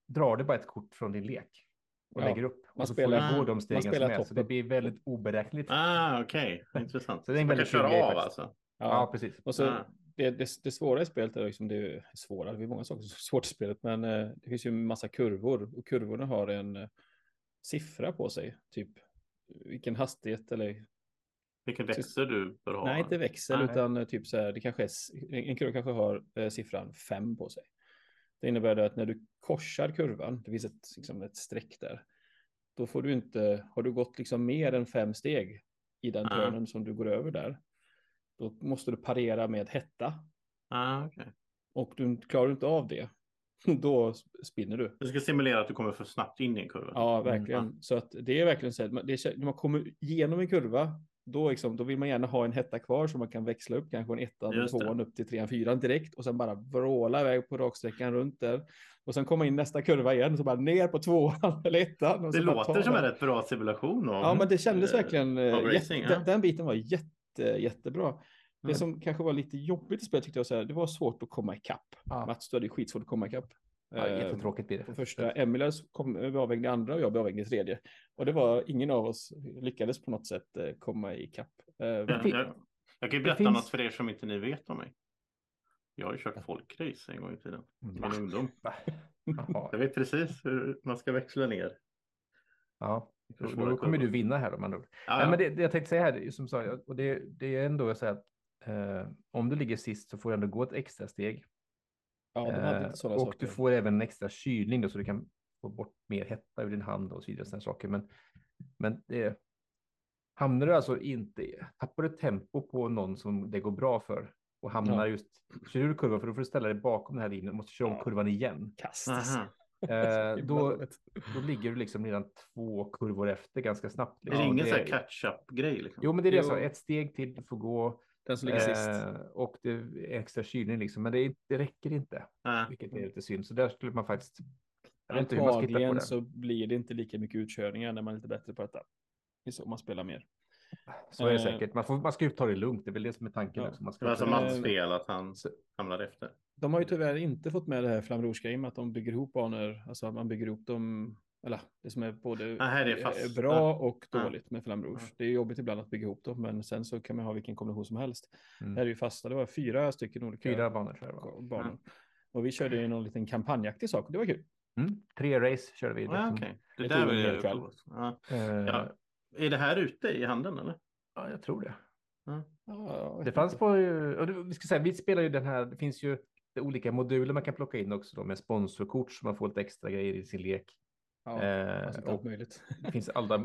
drar du bara ett kort från din lek och Ja, lägger upp. man Och så spelar- får du gå de stegen som är. Så det blir väldigt oberäkneligt. Ah, okej. Intressant. Så det är en man kan väldigt kul köra av faktiskt. alltså? Ja, Ja, precis. och så Ah. det, det, det svåra i spelet är liksom, det är svåra, det är många saker som är svårt i spelet, men eh, det finns ju en massa kurvor och kurvorna har en eh, siffra på sig, typ vilken hastighet eller Vilken växel du bör ha? Nej, inte växel, Nej. utan eh, typ så här, det kanske är, en kurva kanske har eh, siffran 5 på sig. Det innebär det att när du korsar kurvan, det finns ett, liksom ett streck där, då får du inte, har du gått liksom mer än fem steg i den Ja. turnen som du går över där, då måste du parera med hetta. Ah, okej. Och du klarar du inte av det, [LAUGHS] då spinner du. Det ska simulera att du kommer för snabbt in i en kurva. Ja, verkligen. Så att det är verkligen så det är, när man kommer igenom en kurva, då, liksom, då vill man gärna ha en hetta kvar så man kan växla upp kanske en ettan det. tvåan upp till trean, fyran direkt och sen bara vråla iväg på raksträckan runt där. Och sen komma in nästa kurva igen så bara ner på tvåan [LAUGHS] eller ettan. Och Det låter som en rätt bra simulation. Av, Ja, men det kändes eh, verkligen, eh, av jätte, racing, ja. den, den biten var jätte, jättebra. Det Mm. som kanske var lite jobbigt i spelet tyckte jag, så här, det var svårt att komma ikapp. Ja. Mats, du hade skitsvårt att komma ikapp. Ja, Eh, jättetråkigt blir det. på första. Emilas kom blev avvägd i andra och jag blev avvägd i tredje. Och det var ingen av oss lyckades på något sätt eh, komma ikapp. Eh, Ja, fin- jag, jag kan ju berätta finns- något för er som inte ni vet om mig. Jag har ju kört folkrace en gång i tiden. I min ungdom. [LAUGHS] Jag vet precis hur man ska växla ner. Ja, då, då kommer du vinna här om man Ja, Nej, ja. men det, det jag tänkte säga här, som sa, och det, det är ändå så att eh, om du ligger sist så får du ändå gå ett extra steg. ja, de hade Eh, och saker. du får även en extra kylning då, så du kan få bort mer hetta ur din hand och så vidare. Sådana saker. Men, men det, hamnar du alltså inte, tappar du tempo på någon som det går bra för och hamnar Ja. just, kör du kurvan för då får du ställa dig bakom den här linjen och måste köra om Ja. kurvan igen. Kastas. [LAUGHS] Eh, då, då ligger du liksom redan två kurvor efter ganska snabbt. Är det liksom. ingen Det- här catch-up-grej? Liksom? Jo, men det är det sa. Ett steg till, du får gå. Den som ligger sist. Eh, och det är extra kylning liksom. Men det, det räcker inte, Nej. vilket är lite synd. Så där skulle man faktiskt Jag vet inte hur man ska hitta på Antagligen det. så blir det inte lika mycket utkörningar när man är lite bättre på detta. Det är så man spelar mer. Så är det Eh, säkert. Man, får, man ska ju ta det lugnt. Det är väl det som är tanken. Ja. också. Man Det ska var alltså Mats fel att han hamnade efter. De har ju tyvärr inte fått med det här med att de bygger ihop banor, alltså att man bygger ihop dem, eller det som är både det är fast- eh, bra och Ja. dåligt med Flamme Rouge. Ja. Det är jobbigt ibland att bygga ihop dem, men sen så kan man ha vilken kombination som helst. Mm. Det här är ju fasta, det var fyra stycken olika Fyra banor tror var. banor. Och vi körde ju någon liten kampanjaktig sak och det var kul. Mm. Tre race körde vi. Ja, okej. Det Det där hel ju kväll. Ja. Eh, Ja. Är det här ute i handeln eller? ja, jag tror det. Ja. Ja, Det fanns på, vi ska säga, vi spelar ju den här, det finns ju olika moduler man kan plocka in också då med sponsorkort så man får lite extra grejer i sin lek. Ja, Eh, och möjligt. [LAUGHS] det finns alla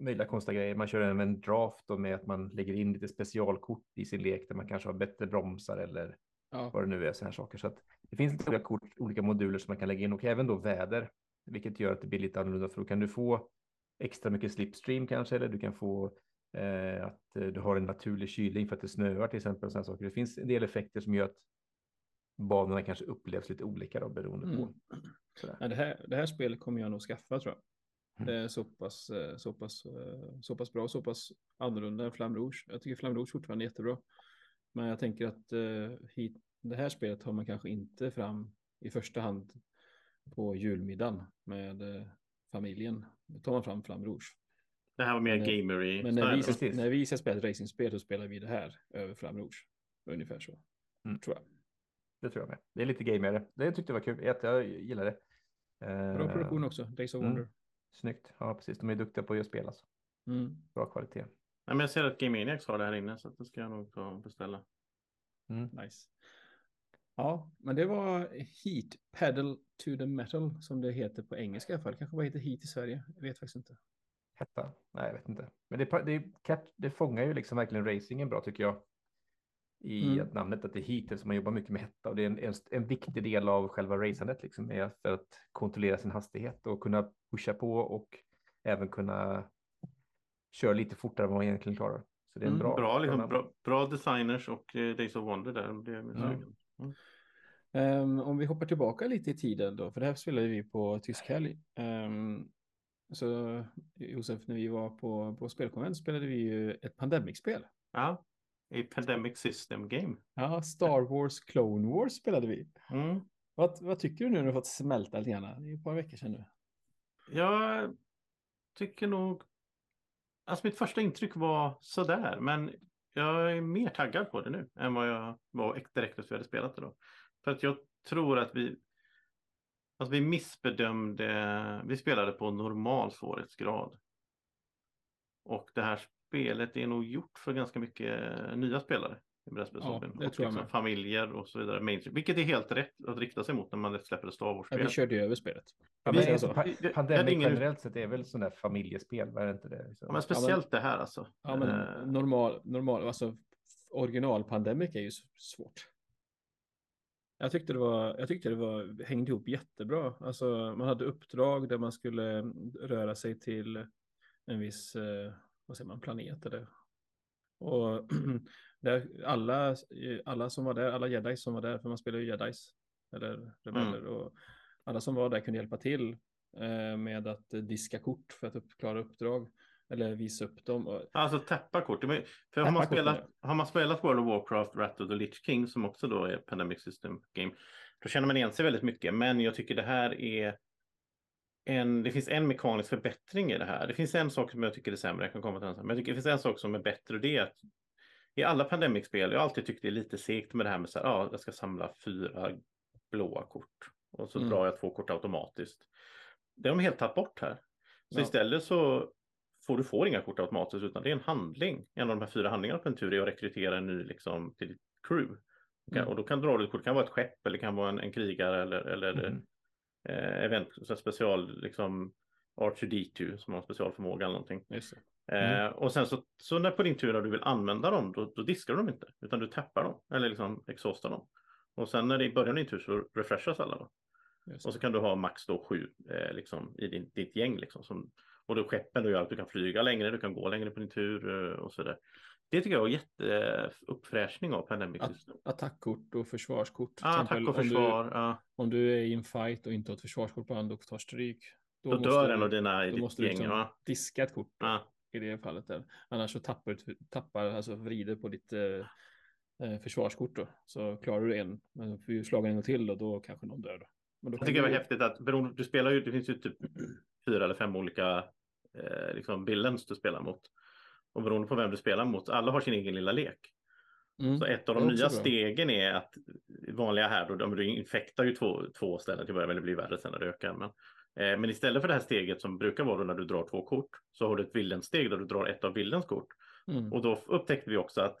möjliga konstiga grejer. Man kör även en draft då med att man lägger in lite specialkort i sin lek där man kanske har bättre bromsar eller Ja. vad det nu är så här saker. Så att det finns lite olika kort, olika moduler som man kan lägga in och även då väder, vilket gör att det blir lite annorlunda för då kan du få extra mycket slipstream kanske eller du kan få eh, att du har en naturlig kylning för att det snöar till exempel. Och såna saker. Det finns en del effekter som gör att banorna kanske upplevs lite olika då beroende på. Mm. Sådär. Ja, det, här, det här spelet kommer jag nog skaffa tror jag. Mm. Det är så pass, eh, så pass, eh, så pass bra, så pass annorlunda än Flamme Rouge. Jag tycker Flamme Rouge fortfarande är jättebra. Men jag tänker att eh, hit, det här spelet har man kanske inte fram i första hand på julmiddagen med familjen. Då tar man fram Flamme Rouge. Det här var mer gamery. Men när vi, ska, när vi ska spela ett racingspel så spelar vi det här över Flamme Rouge. Ungefär så. Mm. Tror jag. Det tror jag med. Det är lite gamigare. Det tyckte jag var kul. Jag, jag gillar det. Bra Eh, produktion också. Days of mm. Wonder. Snyggt. Ja, precis. De är duktiga på att göra spel alltså. Mm. Bra kvalitet. Nej, men jag ser att Game Maniacs har det här inne så det ska jag nog ta och beställa. Mm. Nice. Ja, men det var Heat Pedal to the Metal som det heter på engelska i alla fall. Kanske bara heter Heat i Sverige. Jag vet faktiskt inte. Hetta? Nej, jag vet inte. Men det, det, det fångar ju liksom verkligen racingen bra tycker jag. I Mm. att namnet att det är heat, så man jobbar mycket med hetta och det är en, en, en viktig del av själva racandet liksom, är för att kontrollera sin hastighet och kunna pusha på och även kunna köra lite fortare än vad man egentligen klarar. Så det är en Mm, bra. Bra, liksom, bra, bra designers och eh, Days of Wonder där. Det är Ja. sugen. Ehm, om vi hoppar tillbaka lite i tiden då, för det här spelade vi på tysk helg. Ehm, så Josef, när vi var på, på spelkonvent spelade vi ju ett Pandemic-spel. Ja, i Pandemic System Game. Ja, Star Wars Clone Wars spelade vi. Mm. Vad, vad tycker du nu när du fått smälta lite grann? Det är ett par veckor sedan nu. Jag tycker nog... Alltså mitt första intryck var sådär, men jag är mer taggad på det nu än vad jag var direkt efter vi hade spelat det då. För att jag tror att vi... Alltså vi missbedömde... Vi spelade på normal svårighetsgrad. Och det här spelet är nog gjort för ganska mycket nya spelare i brädspelshobbyn. Ja, det och tror jag liksom familjer och så vidare. Mainstream, vilket är helt rätt att rikta sig mot när man släpper ett Star Ja, Wars-spel. vi körde ju över spelet. Ja, Vi alltså, Pandemic ingen- generellt sett är väl sån där familjespel, var det inte det? Liksom? Ja, men speciellt det här alltså. Ja, men Eh, normal, normal, alltså original Pandemic är ju svårt. Jag tyckte det var, jag tyckte det var, hängde ihop jättebra. Alltså man hade uppdrag där man skulle röra sig till en viss, eh, vad säger man, planet eller. Och [CLEARS THROAT] där alla, alla som var där, alla jedi som var där, för man spelar ju jedis eller rebeller och alla som var där kunde hjälpa till eh, med att diska kort för att upp, klara uppdrag eller visa upp dem. Alltså tappa kort. Men- För har man, spelat, har man spelat World of Warcraft, Rat of the Lich King som också då är Pandemic System Game. Då känner man igen sig väldigt mycket. Men jag tycker det här är en, det finns en mekanisk förbättring i det här. Det finns en sak som jag tycker är sämre, jag kan komma till den. Men jag tycker det finns en sak som är bättre och det är att i alla Pandemic-spel, jag har alltid tyckt det är lite segt med det här med så här, ja, jag ska samla fyra blåa kort och så Mm. drar jag två kort automatiskt. Det har de helt tagit bort här. Så Ja. istället så får du får inga kort automatiskt utan det är en handling. En av de här fyra handlingarna på en tur är att rekrytera en ny liksom, till ditt crew. Mm. Och då kan du dra ditt kort, det kan vara ett skepp eller det kan vara en, en krigare eller, eller Mhm. Eh, event, så special, liksom R2D2 som har en specialförmåga eller någonting. just det. Eh, och sen så, så när på din tur när du vill använda dem, då, då diskar du dem inte, utan du tappar dem eller liksom exhaustar dem. Och sen när det är början av din tur så refreshas alla. Då. Och så kan du ha max då sju eh, liksom, i din, ditt gäng. Liksom, som, och då skeppen då gör att du kan flyga längre, du kan gå längre på din tur eh, och så där. Det tycker jag var jätteuppfräschning av Pandemic Att- System. Attackkort och försvarskort. Ja, exempel, attack och om du- försvar. Ja. Om du är i en fight och inte har ett försvarskort på hand och tar stryk. Då, måste dör du- en av dina i Då ditt måste gäng. liksom Ja. diska ett kort då, i det fallet. Där. Annars så tappar du, tappar, alltså vrider på ditt eh, eh, försvarskort då. Så klarar du en, men får ju slaga en till och då kanske någon dör. Då. Men då Jag tycker det du- var häftigt att beroende, du spelar ju, det finns ju typ [CLEARS THROAT] fyra eller fem olika eh, liksom villains du spelar mot. Och beroende på vem du spelar mot, alla har sin egen lilla lek. Mm. Så ett av de nya bra. stegen är att vanliga här då, du infektar ju två, två ställen till början, men det blir värre sen när det ökar. Men, eh, men istället för det här steget som brukar vara när du drar två kort, så har du ett villensteg där du drar ett av villens kort. Mm. Och då upptäckte vi också att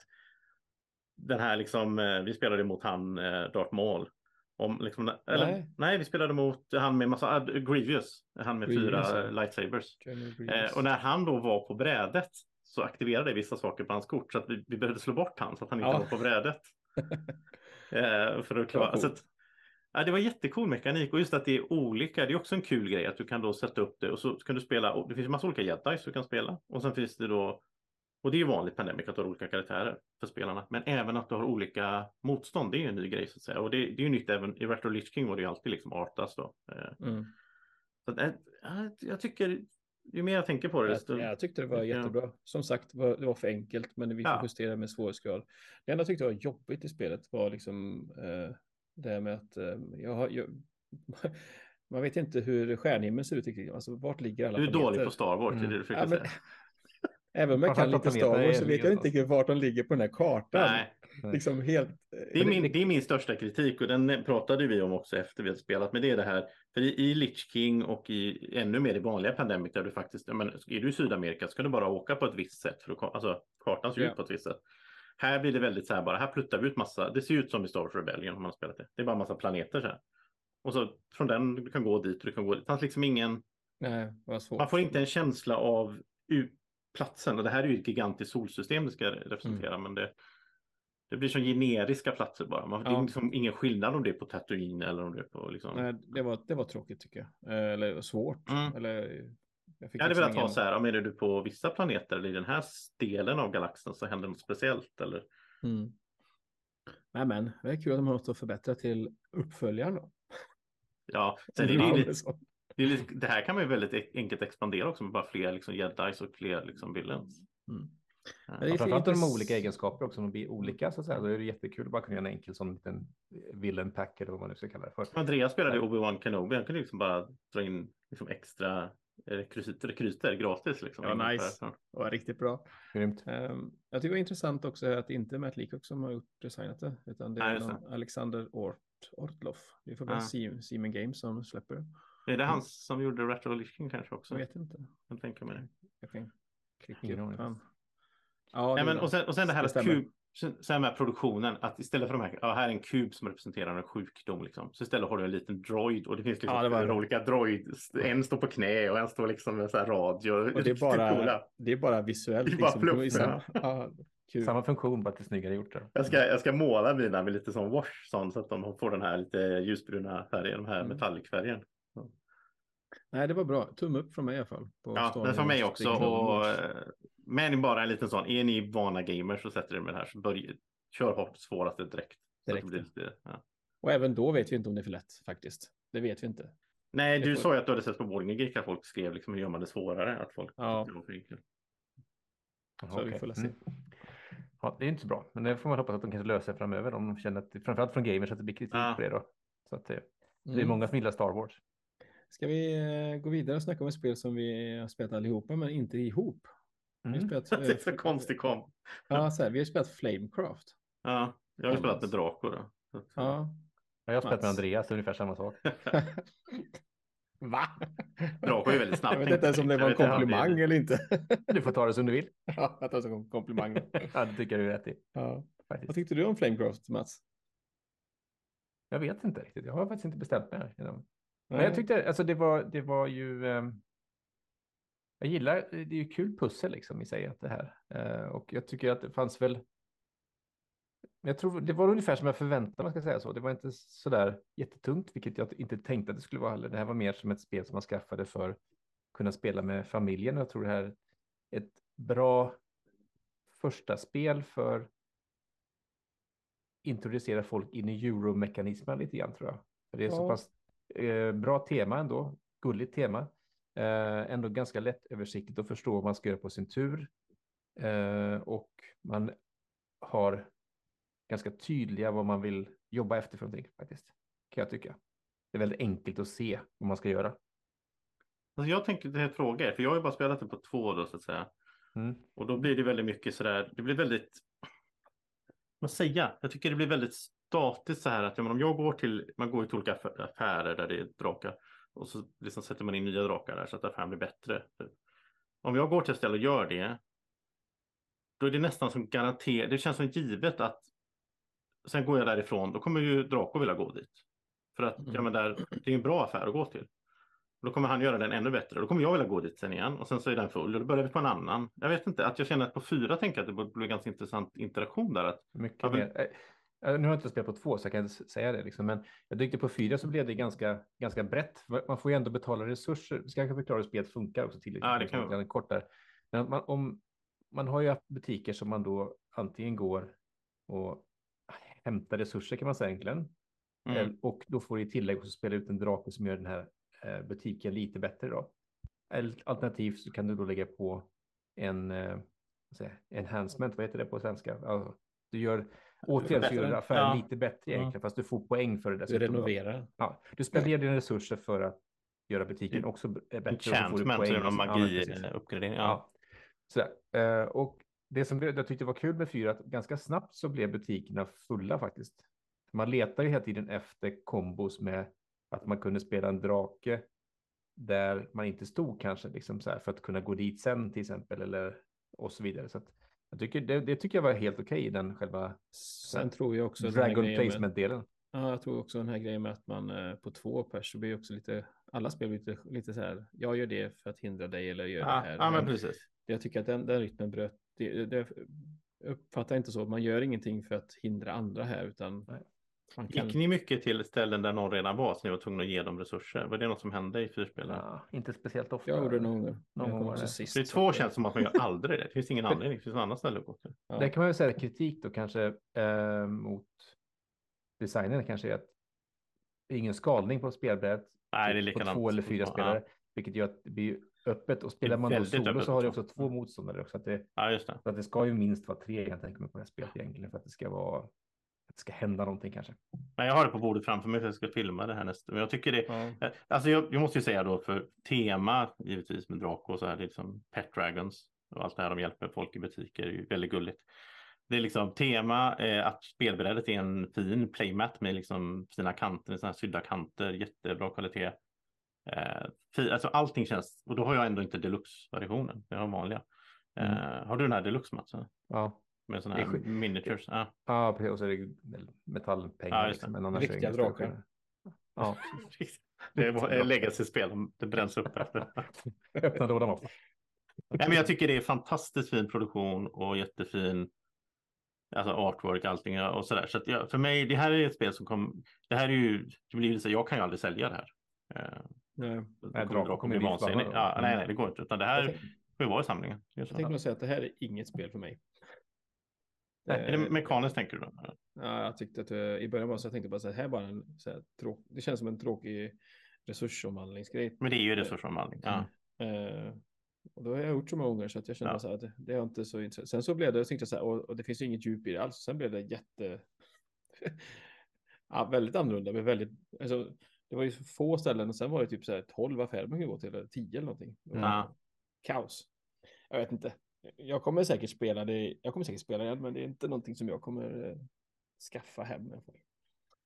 den här liksom, eh, vi spelade mot han eh, Darth Maul. Om, liksom, eller, nej. Nej. vi spelade mot han med massa, ah, Grievous, han med Grievous, fyra eh, lightsabers. Eh, och när han då var på brädet så aktiverade vissa saker på hans kort så att vi, vi behövde slå bort han så att han inte Ja. var på brädet. [LAUGHS] eh, för att klara, så ja, det var jättecool mekanik och just att det är olika. Det är också en kul grej att du kan då sätta upp det och så kan du spela. Det finns massa olika jedis du kan spela och sen finns det då och det är ju vanligt Pandemic att du har olika karaktärer för spelarna, men även att du har olika motstånd. Det är ju en ny grej så att säga och det, det är ju nytt även i Retro Lich King var det ju alltid liksom Artas då. Eh, Mm. så att, eh, ja, jag tycker ju mer jag tänker på det, Jag, desto jag tyckte det var jättebra. Som sagt, det var, det var för enkelt, men vi får Ja. justera med svårighetsgrad. Det enda jag tyckte var jobbigt i spelet var liksom eh, det här med att eh, jag har... Jag, [LAUGHS] man vet inte hur stjärnhimlen ser ut riktigt. Alltså, vart ligger alla Du är dålig planeter? på Star Wars, det är det du Mm. försöker Ja, men- säga. [LAUGHS] Även om jag kan lite Star Wars så vet jag inte riktigt vart de ligger på den här kartan. Nej, Liksom helt... det är, min, det är min största kritik och den pratade vi om också efter vi hade spelat. Men det är det här, för i, i Lich King och i ännu mer i vanliga Pandemic där du faktiskt, men är du i Sydamerika ska du bara åka på ett visst sätt. För att, alltså kartan ser ut på ett visst sätt. Här blir det väldigt så här bara, här pluttar vi ut massa, det ser ut som i Star Wars Rebellion om man har spelat det. Det är bara massa planeter så här. Och så från den, du kan gå dit och du kan gå dit. Det fanns liksom ingen, Nej, det var svårt. Man får inte en känsla av platsen. Och det här är ju ett gigantiskt solsystem det ska representera. Men det, det blir som generiska platser bara. Man, Det är Ja. liksom ingen skillnad om det är på Tatooine eller om det är på liksom. Nej, det var, det var tråkigt tycker jag. Eh, Eller svårt. Mm. Eller, jag Jag hade liksom velat ha så här, om är du på vissa planeter eller i den här delen av galaxen så händer något speciellt eller Mm. Nej, men det är kul att de har något att förbättra till uppföljaren. Då. ja. Sen är det, Ja, ju det är lite, det, är lite, det här kan man ju väldigt e- enkelt expandera också med bara fler liksom jedis och fler liksom villains. Mm. Ja. det framförallt de intress- olika egenskaper också, de blir olika så att säga. Då är det jättekul att bara kunna göra en enkel sån liten villain pack eller vad man nu ska kalla det för. Andreas spelade Obi-Wan Kenobi. Han kunde liksom bara dra in liksom extra rekryter, rekryter gratis. Liksom, Ja, nice. Det var riktigt bra. Grymt. Ehm, jag tycker det var intressant också att det inte är Matt Leacock som har gjort designat det, utan det Nej, är någon Alexander Ort, Ortloff. Det är för Ja. Siemens Games som släpper. Är det han som gjorde Retro King kanske också? Jag vet inte. Jag tänker mig det. Jag kan klicka upp han. Ja, Nej, men, och, sen, och sen det här Det att kub, sen med produktionen, att istället för de här, ja, här är en kub som representerar en sjukdom, liksom, så istället har du en liten droid och det finns liksom Ja, det var olika droid. En står på knä och en står liksom med så här radio. Och det är bara, coola. det är bara visuellt. Det är bara liksom. fluff, visa- [LAUGHS] ja, kul. Samma funktion, bara lite snyggare gjort. Där. Jag ska, jag ska måla mina med lite sån wash sån, så att de får den här lite ljusbruna färgen, den här Mm. metallicfärgen. Nej, det var bra. Tumme upp från mig i alla fall. på Ja, men för mig också. Och, eh, men bara en liten sån, är ni vana gamers så sätter ni med det här så börja, kör hårt svåraste direkt. Direkt, det blir lite, ja. Och även då vet vi inte om det är för lätt faktiskt. Det vet vi inte. Nej, du får- sa ju att du hade sett på Boarding Geek att folk skrev liksom hur gör man det svårare? Att folk Ja. Så vi okej. får se. Mm. Ja, det är inte så bra, men det får man hoppas att de kanske löser framöver om de känner att, framförallt från gamers, att det blir kritik Ja. på det då. Så att det, det är Mm. många som gillar Star Wars. Ska vi eh, gå vidare och snacka om ett spel som vi har spelat allihopa, men inte ihop? Vi har Mm. spelat, [LAUGHS] Det är eh, så konstigt kom. Ja, så här, vi har spelat Flamecraft. Ja, jag har spelat med Draco då. Ja. Jag har spelat med. Andreas, ungefär samma sak. [LAUGHS] Va? Draco är väldigt snabb. Jag vet inte ens om det var en inte, komplimang det- eller inte. [LAUGHS] Du får ta det som du vill. Ja, jag tar det som en komplimang. Ja, det tycker jag du är rätt i. Ja. Vad tyckte du om Flamecraft, Mats? Jag vet inte riktigt. Jag har faktiskt inte bestämt mig. Men jag tyckte, alltså det var, det var ju... ehm, jag gillar, det är ju kul pussel liksom i sig att det här. Eh, och jag tycker att det fanns väl... Jag tror det var ungefär som jag förväntade mig, ska säga så. Det var inte så där jättetungt, vilket jag inte tänkte att det skulle vara heller. Det här var mer som ett spel som man skaffade för att kunna spela med familjen. Jag tror det här är ett bra första spel för introducera folk in i euromekanismen lite grann tror jag. För det är ja. så pass eh, bra tema ändå, gulligt tema. Eh, ändå ganska lätt översiktligt att förstå vad man ska göra på sin tur. Eh, och man har ganska tydliga vad man vill jobba efter för någonting faktiskt. Kan jag tycka. Det är väldigt enkelt att se vad man ska göra. Alltså jag tänker det här frågor, för jag har ju bara spelat det på två då så att säga. Mm. Och då blir det väldigt mycket sådär, det blir väldigt, vad säga, jag tycker det blir väldigt statiskt så här att om jag går till, man går till olika affärer där det är drakar och så liksom sätter man in nya drakar där så att affären blir bättre. Om jag går till ett ställe och gör det, då är det nästan som garanterat, det känns som givet att sen går jag därifrån, då kommer ju Draco vilja gå dit. För att ja, men där, det är en bra affär att gå till. Då kommer han göra den ännu bättre. Då kommer jag vilja gå dit sen igen och sen så är den full och då börjar vi på en annan. Jag vet inte, att jag känner att på fyra tänker jag att det blir ganska intressant interaktion där. Att, Mycket ja, mer. Nu har jag inte spelat på två så jag kan inte säga det, liksom, men jag tyckte på fyra så blev det ganska, ganska brett. Man får ju ändå betala resurser. Vi ska kanske förklara hur spelet funkar också till ja, det kan kort där. Men man, om, man har ju butiker som man då antingen går och hämtar resurser kan man säga egentligen. Mm. Och då får du i tillägg också spela ut en drake som gör den här eh, butiken lite bättre då. Alternativt så kan du då lägga på en eh, enhancement, vad heter det på svenska? Alltså, du gör återigen så gör du affären ja. lite bättre egentligen, ja. fast du får poäng för det. Du renoverar. Ja, du spenderar dina resurser för att göra butiken också bättre. Enchantment, så någon magi-uppgradering. Ja, ja. Sådär. Och det som jag tyckte var kul med fyra, att ganska snabbt så blev butikerna fulla faktiskt. Man letar ju hela tiden efter kombos med att man kunde spela en drake där man inte stod kanske liksom så här för att kunna gå dit sen till exempel eller och så vidare. Så att jag tycker det, det tycker jag var helt okej okay, i den själva. Sen tror jag också Dragon placement delen. Ja, jag tror också den här grejen med att man eh, på två pers så blir också lite alla spel lite, lite så här. Jag gör det för att hindra dig eller gör ja, det här. Ja, men precis. Jag tycker att den, den rytmen bröt. Det, det uppfattar inte så. Man gör ingenting för att hindra andra här utan Nej. Kan... Gick ni mycket till ställen där någon redan var så ni var tvungna att ge dem resurser? Var det något som hände i fyrspelare? Ja, inte speciellt ofta. Jag gjorde det någon gång. Någon gång var det. Sist, det är två känns som att man gör aldrig det. Det finns ingen [LAUGHS] anledning. Det finns något annat ställe att gå till. Ja. Det kan man väl säga kritik då kanske eh, mot designen kanske är att det är ingen skalning på spelbrädet. Nej, det är likadant. På två eller fyra spelare, ja. vilket gör att det blir öppet och spelar man då solo så har du också två motståndare också. Att det, ja, just det. Så att det ska ju minst vara tre jag tänka mig på det här spelet egentligen för att det ska vara ska hända någonting kanske. Men jag har det på bordet framför mig för jag ska filma det här nästa. Men jag tycker det. Ja. Alltså jag, jag, måste ju säga då för tema givetvis med Draco och så här. Det är liksom Pet Dragons och allt det här de hjälper folk i butiker är ju väldigt gulligt. Det är liksom tema eh, att spelbrädet är en fin playmat med liksom fina kanter, här sydda kanter, jättebra kvalitet. Eh, alltså allting känns, och då har jag ändå inte deluxe-versionen, jag har vanliga. Mm. Eh, har du den här deluxe Mats? Ja. Med sådana här miniatures. Ja. ja, precis. Och så är det metallpengar. Ja, liksom, men annars [LAUGHS] Riktiga drakar. Ja. det är legacy-spel. Det bränns upp efter. [LAUGHS] Öppna lådan också. Nej, men jag tycker det är fantastiskt fin produktion och jättefin alltså artwork, allting och sådär. Så att jag, för mig, det här är ett spel som kom, det här är ju, det blir så, jag kan ju aldrig sälja det här. Uh, nej, det kommer, kommer bli vansinnigt. Ja, nej, nej, det går inte, utan det här får ju vara i samlingen. Jag tänkte nog säga att det här är inget spel för mig. Nej, är det eh, mekaniskt tänker du då? Ja, jag tyckte att uh, i början var så jag tänkte bara så här, bara en, så här, tråk, det känns som en tråkig resursomvandlingsgrej. Men det är ju resursomvandling. Ja. Uh, och då har jag gjort så många gånger så att jag kände ja. så här att det är inte så intressant. Sen så blev det, tänkte jag så här, och, och, det finns ju inget djup i det alls. Sen blev det jätte, [LAUGHS] ja, väldigt annorlunda. Men väldigt, alltså, det var ju få ställen och sen var det typ så här 12 affärer man kunde gå till, eller 10 eller någonting. Ja. Kaos. Jag vet inte jag kommer säkert spela det. Jag kommer säkert spela det, men det är inte någonting som jag kommer eh, skaffa hem.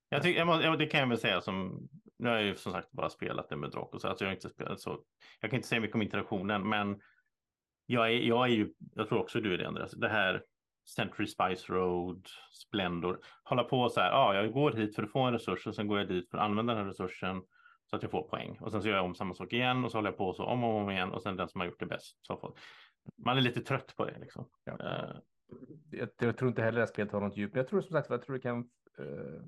Jag tycker, jag må, det kan jag väl säga som, nu har jag ju som sagt bara spelat det med Draco, så alltså jag har inte spelat så, jag kan inte säga mycket om interaktionen, men jag är, jag är ju, jag tror också du är det Andreas, det här Century Spice Road, Splendor, hålla på så här, ja, ah, jag går hit för att få en resurs och sen går jag dit för att använda den här resursen så att jag får poäng och sen så gör jag om samma sak igen och så håller jag på så om och om igen och sen den som har gjort det bäst så får man är lite trött på det liksom. Ja. Uh, jag, jag, tror inte heller att spelet har något djup. Jag tror som sagt jag tror det kan uh,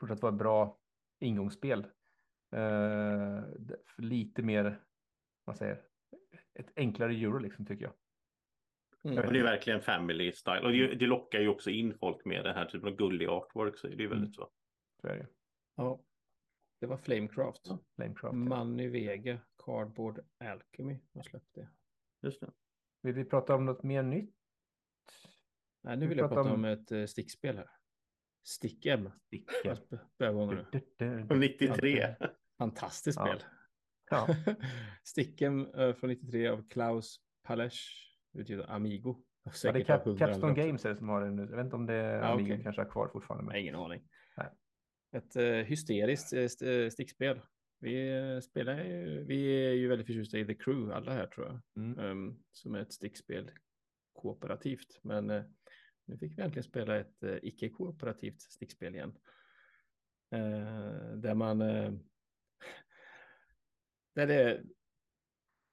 fortsatt vara ett bra ingångsspel. Uh, lite mer, vad säger, ett enklare euro liksom tycker jag. Mm. Och det är verkligen family style. Och det, det lockar ju också in folk med den här typen av gullig artwork. Så det är ju väldigt så. Så är det. Ja. Det var Flamecraft. Flamecraft. ja. Money Vega, Cardboard Alchemy har släppt det. Just det. Vill vi prata om något mer nytt? Nej, nu Vi vill jag prata om- om ett eh, stickspel här. Stickem. Nu. Och 93. Fantastiskt Ja. spel. Ja. [LAUGHS] Stickem eh, från 93 av Klaus Palesch, utgivet av Amigo. Ja, det är av Cap 100 Capstone. Games är det som har den nu. Jag vet inte om det är Ja, Amigo okej. kanske har kvar fortfarande. Men... ingen aning. Nej. Ett eh, hysteriskt eh, st- eh, stickspel. Vi spelar ju, vi är ju väldigt förtjusta i The Crew, alla här tror jag. Mm. Ehm, som är ett stickspel kooperativt. Men eh, nu fick vi äntligen spela ett eh, icke-kooperativt stickspel igen. Eh, där man [LAUGHS] där, det,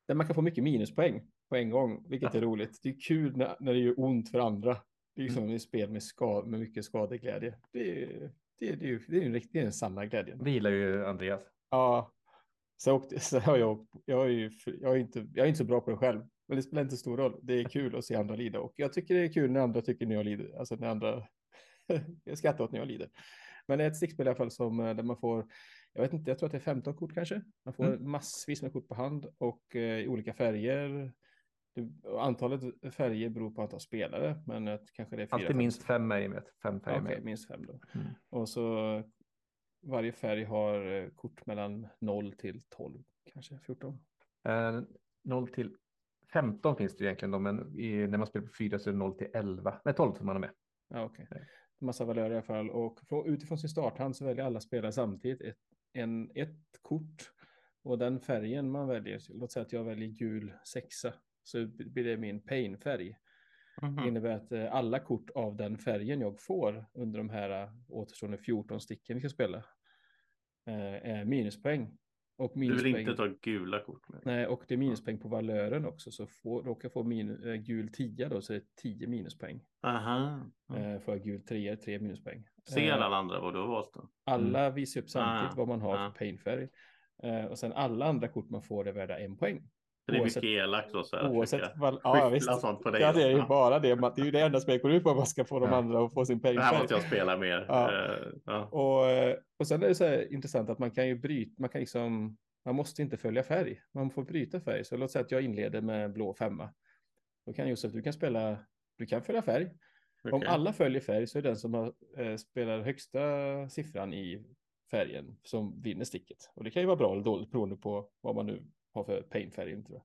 där man kan få mycket minuspoäng på en gång, vilket är roligt. Det är kul när, när det gör ont för andra. Det är ju som ett spel med, ska, med mycket skadeglädje. Det är, det, är, det, är, ju- det är, en riktig- det är den sanna glädjen. Det gillar ju Andreas. Ja, så, åkte, [LAUGHS] så har jag, åkt- jag, är ju, jag, är inte, jag är inte så bra på det själv, men det spelar inte stor roll. Det är kul att se andra lida och jag tycker det är kul när andra tycker när jag lider, alltså när andra [LAUGHS] jag skrattar åt när jag lider. Men det är ett stickspel i alla fall som eh, där man får, jag vet inte, jag tror att det är 15 kort kanske. Man får Mm. massvis med kort på hand och eh, i olika färger. Det, antalet färger beror på antal spelare, men att kanske det är fyra. Alltid minst fem är med. Fem färger Okej, med. minst fem då. Mm. Och så varje färg har eh, kort mellan 0 till 12, kanske 14. Eh, 0 till 15 finns det egentligen då, men i, när man spelar på 4 så är det 0 till 11. Nej, 12 som man är med. Ja, okej. Nej. Massa valörer i alla fall. Och frå- utifrån sin starthand så väljer alla spelare samtidigt ett, en, ett kort. Och den färgen man väljer, låt säga att jag väljer gul sexa, så blir det min pain-färg. Det Mhm. innebär att eh, alla kort av den färgen jag får under de här eh, återstående 14 sticken vi ska spela eh, är minuspoäng. Och Du vill minuspoäng. inte ta gula kort med. Nej, och det är minuspoäng på valören också. Så får, råkar få min, äh, gul 10 då så är det 10 minuspoäng. Aha. Mm. får jag gul 3 3 minuspoäng. Ser Eh, alla andra vad du har valt då? alla visar upp samtidigt Ah, vad man har ah. för painfärg. Eh, och sen alla andra kort man får är värda en poäng. Det är Oavsett- mycket elakt då. Så här, Oavsett val- ja, visst. sånt på dig. Ja, det är ju Ja. bara det. Det är ju det enda spelet går ut på. Man ska få de Ja. andra att få sin Det här måste jag spela mer. Ja. Eh, ja. Och, eh, och sen är det så här intressant att man kan ju bryta, man kan liksom, man måste inte följa färg, man får bryta färg. Så låt säga att jag inleder med blå femma. Då kan Josef, du kan spela, du kan följa färg. Om Okej. alla följer färg så är den som har, eh, spelar högsta siffran i färgen som vinner sticket. Och det kan ju vara bra eller dåligt beroende på vad man nu har för painfärg. Inte det?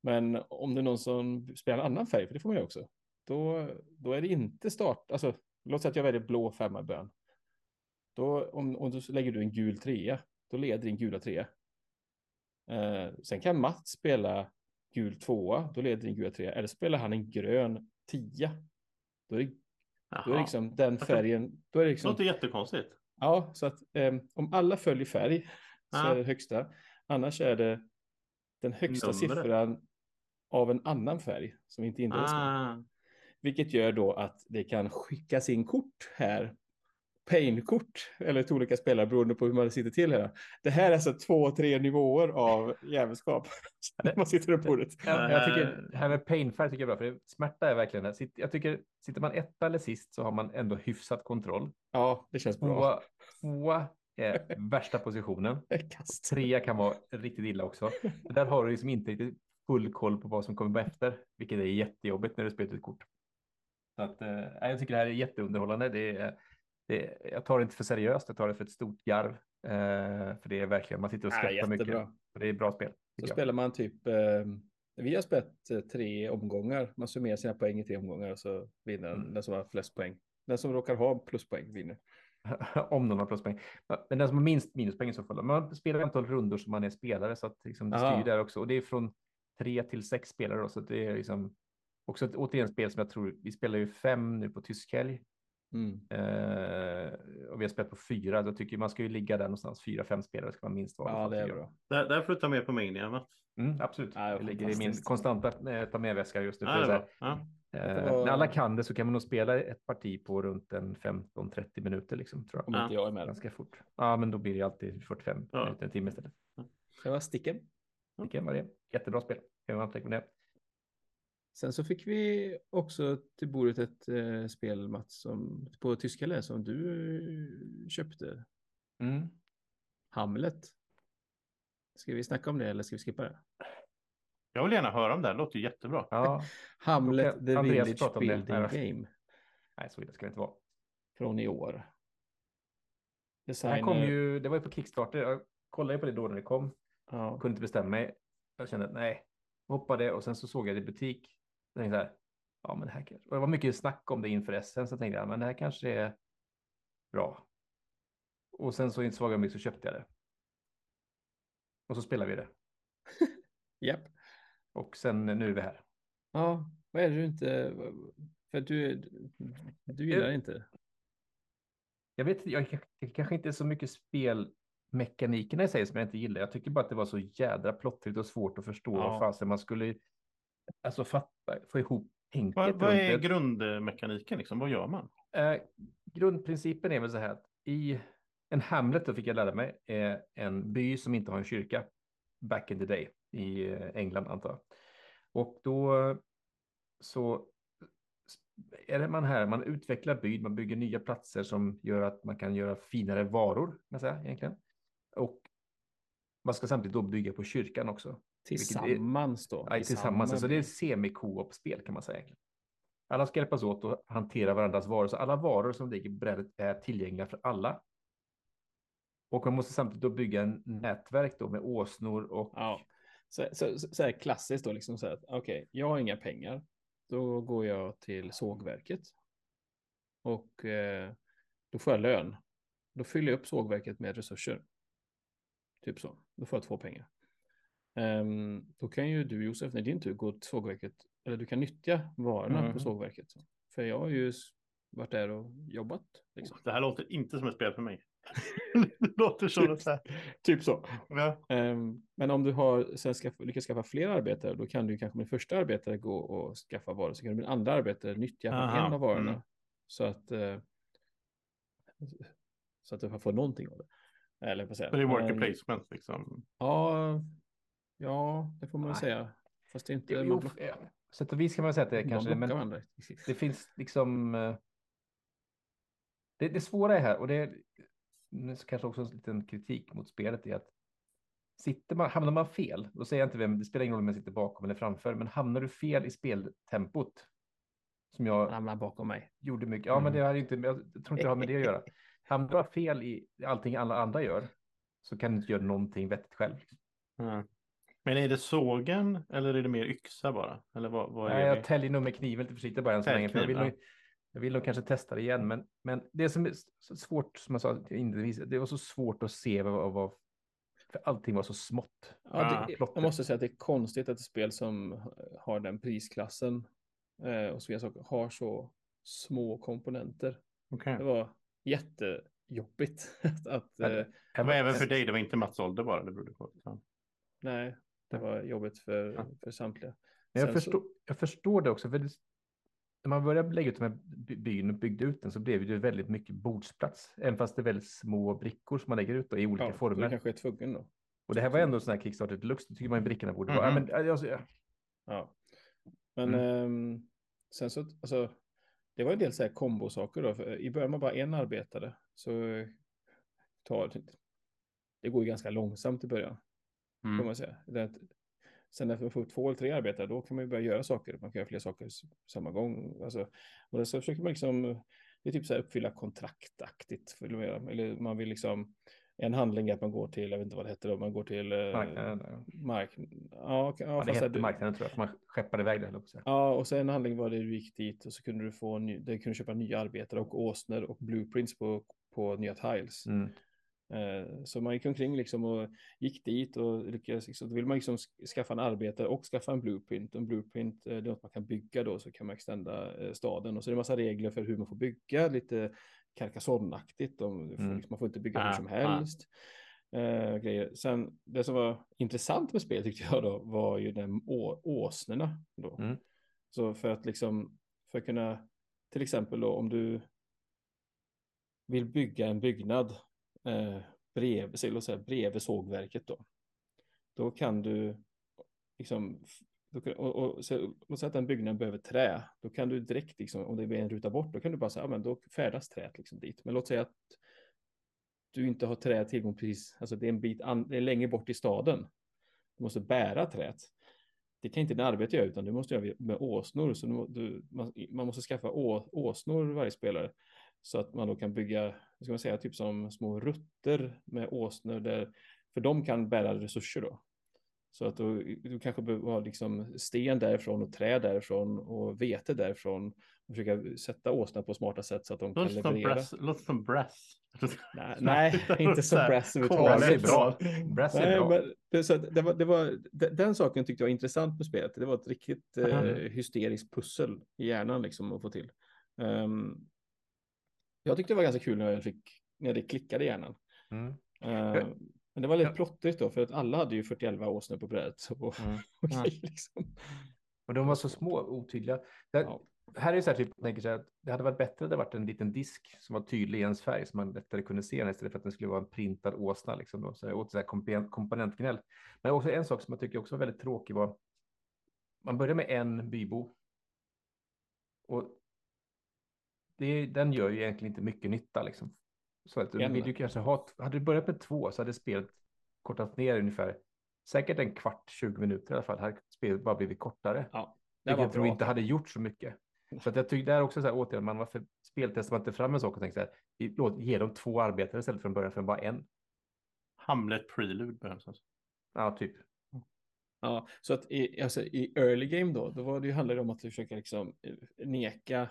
Men om det är någon som spelar en annan färg, för det får man ju också, då, då är det inte start, alltså låt säga att jag väljer blå femma i början. Då, om, om du lägger du en gul trea, då leder din gula trea. Eh, sen kan Mats spela gul tvåa, då leder din gula trea. Eller spelar han en grön tia, då är det, då är det liksom den färgen. Då är det Det liksom, låter jättekonstigt. ja, så att eh, om alla följer färg så Ja. är det högsta. Annars är det den högsta Numret. siffran av en annan färg som inte indelas med. Ah. Vilket gör då att det kan skickas in kort här. Pain-kort eller till olika spelare beroende på hur man sitter till här. Det här är alltså två, tre nivåer av jävelskap. [LAUGHS] När man sitter runt bordet. Ja, jag tycker det här med painfärg tycker jag är bra, för det, smärta är verkligen det. Jag tycker, sitter man etta eller sist så har man ändå hyfsat kontroll. Ja, det känns bra. Tvåa, värsta positionen. [LAUGHS] Kast. Trea kan vara riktigt illa också. Där har du liksom inte riktigt full koll på vad som kommer efter, vilket är jättejobbigt när du spelar ett kort. Så att, eh, jag tycker det här är jätteunderhållande. Det är, det är, jag tar det inte för seriöst, jag tar det för ett stort garv. Eh, för det är verkligen, man sitter och Ja, skrattar mycket. det är bra spel. Så jag. spelar man typ, eh, vi har spelat eh, tre omgångar. Man summerar sina poäng i tre omgångar och så vinner Mm. den som har flest poäng. Den som råkar ha pluspoäng vinner. [LAUGHS] om någon har pluspoäng. Men den som har minst minuspoäng i så fall. Man spelar antal rundor som man är spelare så att liksom det styr där också. Och det är från tre till sex spelare då, så det är liksom också ett återigen spel som jag tror vi spelar ju fem nu på tyskhelg Mm. eh, och vi har spelat på fyra. Då tycker jag man ska ju ligga där någonstans. Fyra, fem spelare ska man minst vara. Ja, det är bra. Där, där får du ta med på Mania, Mats. Mm, absolut. Ja, det ligger i min konstanta eh, ta med-väska just nu. Ja, För det. Ja. eh, var- När alla kan det så kan man nog spela ett parti på runt en 15-30 minuter liksom, tror jag. Om inte jag är med. Ganska fort. Ja, men då blir det alltid 45 Ja. minuter, en timme istället. Det var sticken. Vilken var det? Jättebra spel. Kan varmt rekommendera. Sen så fick vi också till bordet ett eh, spel, Mats, som, på tyska lä som du eh, köpte. Mm. Hamlet. Ska vi snacka om det eller ska vi skippa det? Jag vill gärna höra om det, det låter ju jättebra. Ja, [LAUGHS] Hamlet, The Andreas Village det. Building Nej, Game. nej så illa ska det inte vara. Från i år. Det Designer. här kom ju, det var ju på Kickstarter. Jag kollade på det då när det kom. Ja. Kunde inte bestämma mig. Jag kände att nej, hoppade och sen så såg jag det i butik. Jag tänkte så här, ja men det här kanske, och det var mycket snack om det inför SM, så tänkte jag, men det här kanske är bra. Och sen så i ett svagt ögonblick så köpte jag det. Och så spelade vi det. [LAUGHS] Japp. Och sen nu är vi här. Ja, vad är det du inte... För du, du gillar Eh, inte? Jag vet jag, jag kanske inte är så mycket spelmekanikerna i sig som jag inte gillar. Jag tycker bara att det var så jädra plottrigt och svårt att förstå Ja. vad fasen man skulle alltså fatta, få ihop tänket Vad, vad är det. grundmekaniken liksom? Vad gör man? Eh, grundprincipen är väl så här att i en Hamlet, då fick jag lära mig, är en by som inte har en kyrka. Back in the day i eh, England antar jag. Och då så är det man här, man utvecklar byn, man bygger nya platser som gör att man kan göra finare varor, kan man säga egentligen. Och man ska samtidigt då bygga på kyrkan också. Tillsammans då? Ja, tillsammans, samma så det är semi-co-op-spel kan man säga. Alla ska hjälpas åt och hantera varandras varor, så alla varor som ligger på brädet är tillgängliga för alla. Och man måste samtidigt då bygga en nätverk då med åsnor och Ja. Så, så, så, här klassiskt då, liksom så här att okej, jag har inga pengar. Då går jag till sågverket. Och eh, då får jag lön. Då fyller jag upp sågverket med resurser. Typ så. Då får jag två pengar. Ehm, då kan ju du Josef, när din tur gå till sågverket. Eller du kan nyttja varorna Mm. på sågverket. För jag har ju varit där och jobbat. Liksom. Det här låter inte som ett spel för mig. [LAUGHS] det låter som ett så. [LAUGHS] Typ så. Ja. Ehm, men om du har sen skaff, lyckas skaffa fler arbetare, då kan du kanske med första arbetare gå och skaffa varor, så kan du med andra arbetare nyttja på Aha, en av varorna. mm. Så att eh, så att du får någonting av det. Eller vad säga. Så det är worker Men- placement liksom. Ja, ja, det får man Nej. säga. Fast det är inte... Jo, man block- ja, sätt och vis kan man säga att det är kanske, blockar men det finns liksom. eh, Det, det svåra är här och det är kanske också en liten kritik mot spelet är att sitter man, hamnar man fel, då säger jag inte vem, det spelar ingen roll om jag sitter bakom eller framför, men hamnar du fel i speltempot som jag Han ramlar bakom mig. gjorde mycket, ja men det har ju inte, jag tror inte det har med det att göra. [LAUGHS] Hamnar du fel i allting alla andra gör så kan du inte göra någonting vettigt själv. liksom. Ja. Men är det sågen eller är det mer yxa bara? Eller vad, vad Nej, är jag det? täljer nog med kniven lite försiktigt bara än så länge. För jag, vill nog, jag vill nog kanske testa det igen. Men, men det som är så svårt, som jag sa inledningsvis, det var så svårt att se vad, vad för allting var så smått. Ja, det, plotter. jag måste säga att det är konstigt att ett spel som har den prisklassen eh, och så vidare har så små komponenter. Okej. Det var jättejobbigt [LAUGHS] att, att Ja, eh, Det var även för dig, det var inte Mats ålder bara det berodde på. Nej, det var jobbigt för, Ja. för samtliga. Men jag, Sen så- förstår, jag förstår det också. För det, när man började lägga ut de här by- byn och byggde ut den så blev det väldigt mycket bordsplats. Även fast det är väldigt små brickor som man lägger ut då, i olika Ja, former. Du kanske är tvungen då. Och det här var ändå en sån här Kickstarter Deluxe. Då tycker man ju brickorna borde vara... Ja, men, alltså, ja, Ja. Men ehm, sen så, alltså, det var en del så här kombosaker då. För I början med bara en arbetare så eh, tar det, det går ju ganska långsamt i början. Får Mm. man säga. Det, att- sen när man får två eller tre arbetare, då kan man ju börja göra saker. Man kan göra fler saker samma gång. Alltså, och så försöker man liksom, det är typ så här uppfylla kontraktaktigt. Eller man vill liksom, en handling är att man går till, jag vet inte vad det heter då, man går till eh, marknaden. Mark. Ja, ja, Ja, det hette du- marknaden tror jag, man skeppade iväg det. att säga. Ja, och sen en handling var det du gick dit och så kunde du få, ny, kunde köpa nya arbetare och åsnor och blueprints på, på nya tiles. Mm. Eh, Så man gick omkring liksom och gick dit och lyckades, liksom, då vill man liksom sk- skaffa en arbetare och skaffa en blueprint. En blueprint eh, det är något man kan bygga då så kan man extenda eh, staden. Och så är det en massa regler för hur man får bygga, lite Carcassonne-aktigt. Mm. liksom- Man får inte bygga hur Ah, som ah. helst. Eh, grejer. Sen det som var intressant med spelet tyckte jag då var ju den å, åsnorna. Då. Mm. Så för att liksom, för att kunna, till exempel då om du vill bygga en byggnad eh, bredvid, säga, bredvid sågverket då. Då kan du liksom Då kan, och, och, så, låt säga att den byggnaden behöver trä, då kan du direkt, liksom, om det blir en ruta bort, då kan du bara säga, ja men då färdas träet liksom dit. Men låt säga att du inte har trä tillgång precis, alltså det är en bit, an, det är längre bort i staden. Du måste bära träet. Det kan inte din arbete göra, utan du måste göra med åsnor. Så du, du, man, man, måste skaffa å, åsnor varje spelare. Så att man då kan bygga, ska man säga, typ som små rutter med åsnor där, för de kan bära resurser då. Så att du, du kanske behöver ha liksom sten därifrån och trä därifrån och vete därifrån. Och försöka sätta åsna på smarta sätt så att de låter kan leverera. Låter som brass. Nej, nej [LAUGHS] inte som brass Brass är bra. Brass är Nej, bra. men det, så att det var, det var, den, saken tyckte jag var intressant med spelet. Det var ett riktigt eh, Mhm. hysteriskt pussel i hjärnan liksom att få till. Ehm, jag tyckte det var ganska kul när jag fick, när det klickade i hjärnan. Mm. Ehm, men det var lite Ja. plottrigt då, för att alla hade ju 41 åsnor på brädet. Och, Mm. [LAUGHS] och liksom. Och de var så små och otydliga. Det, Ja. Här är det så här, typ, jag tänker så här, att det hade varit bättre om det varit en liten disk som var tydlig i ens färg så man lättare kunde se den istället för att den skulle vara en printad åsna. Liksom då, så här, åt så här komponent, komponentgnäll. Men också en sak som jag tycker också var väldigt tråkig var man börjar med en bybo. Och det, den gör ju egentligen inte mycket nytta. Liksom. Så att du vill ju kanske ha, hade du börjat med två så hade spelet kortat ner ungefär säkert en kvart, 20 minuter i alla fall. Hade spelet bara blivit kortare. Ja, det Vilket jag tror inte hade gjort så mycket. Så att jag tyckte där också så här återigen, man varför speltestar man inte fram en sak och tänker så här, vi- låt, ge dem två arbetare istället från början för bara en. Hamlet Prelude behövs. Alltså. Ja, typ. Ja, så att i, alltså, i early game då, då var det ju, handlade det om att försöka liksom eh, neka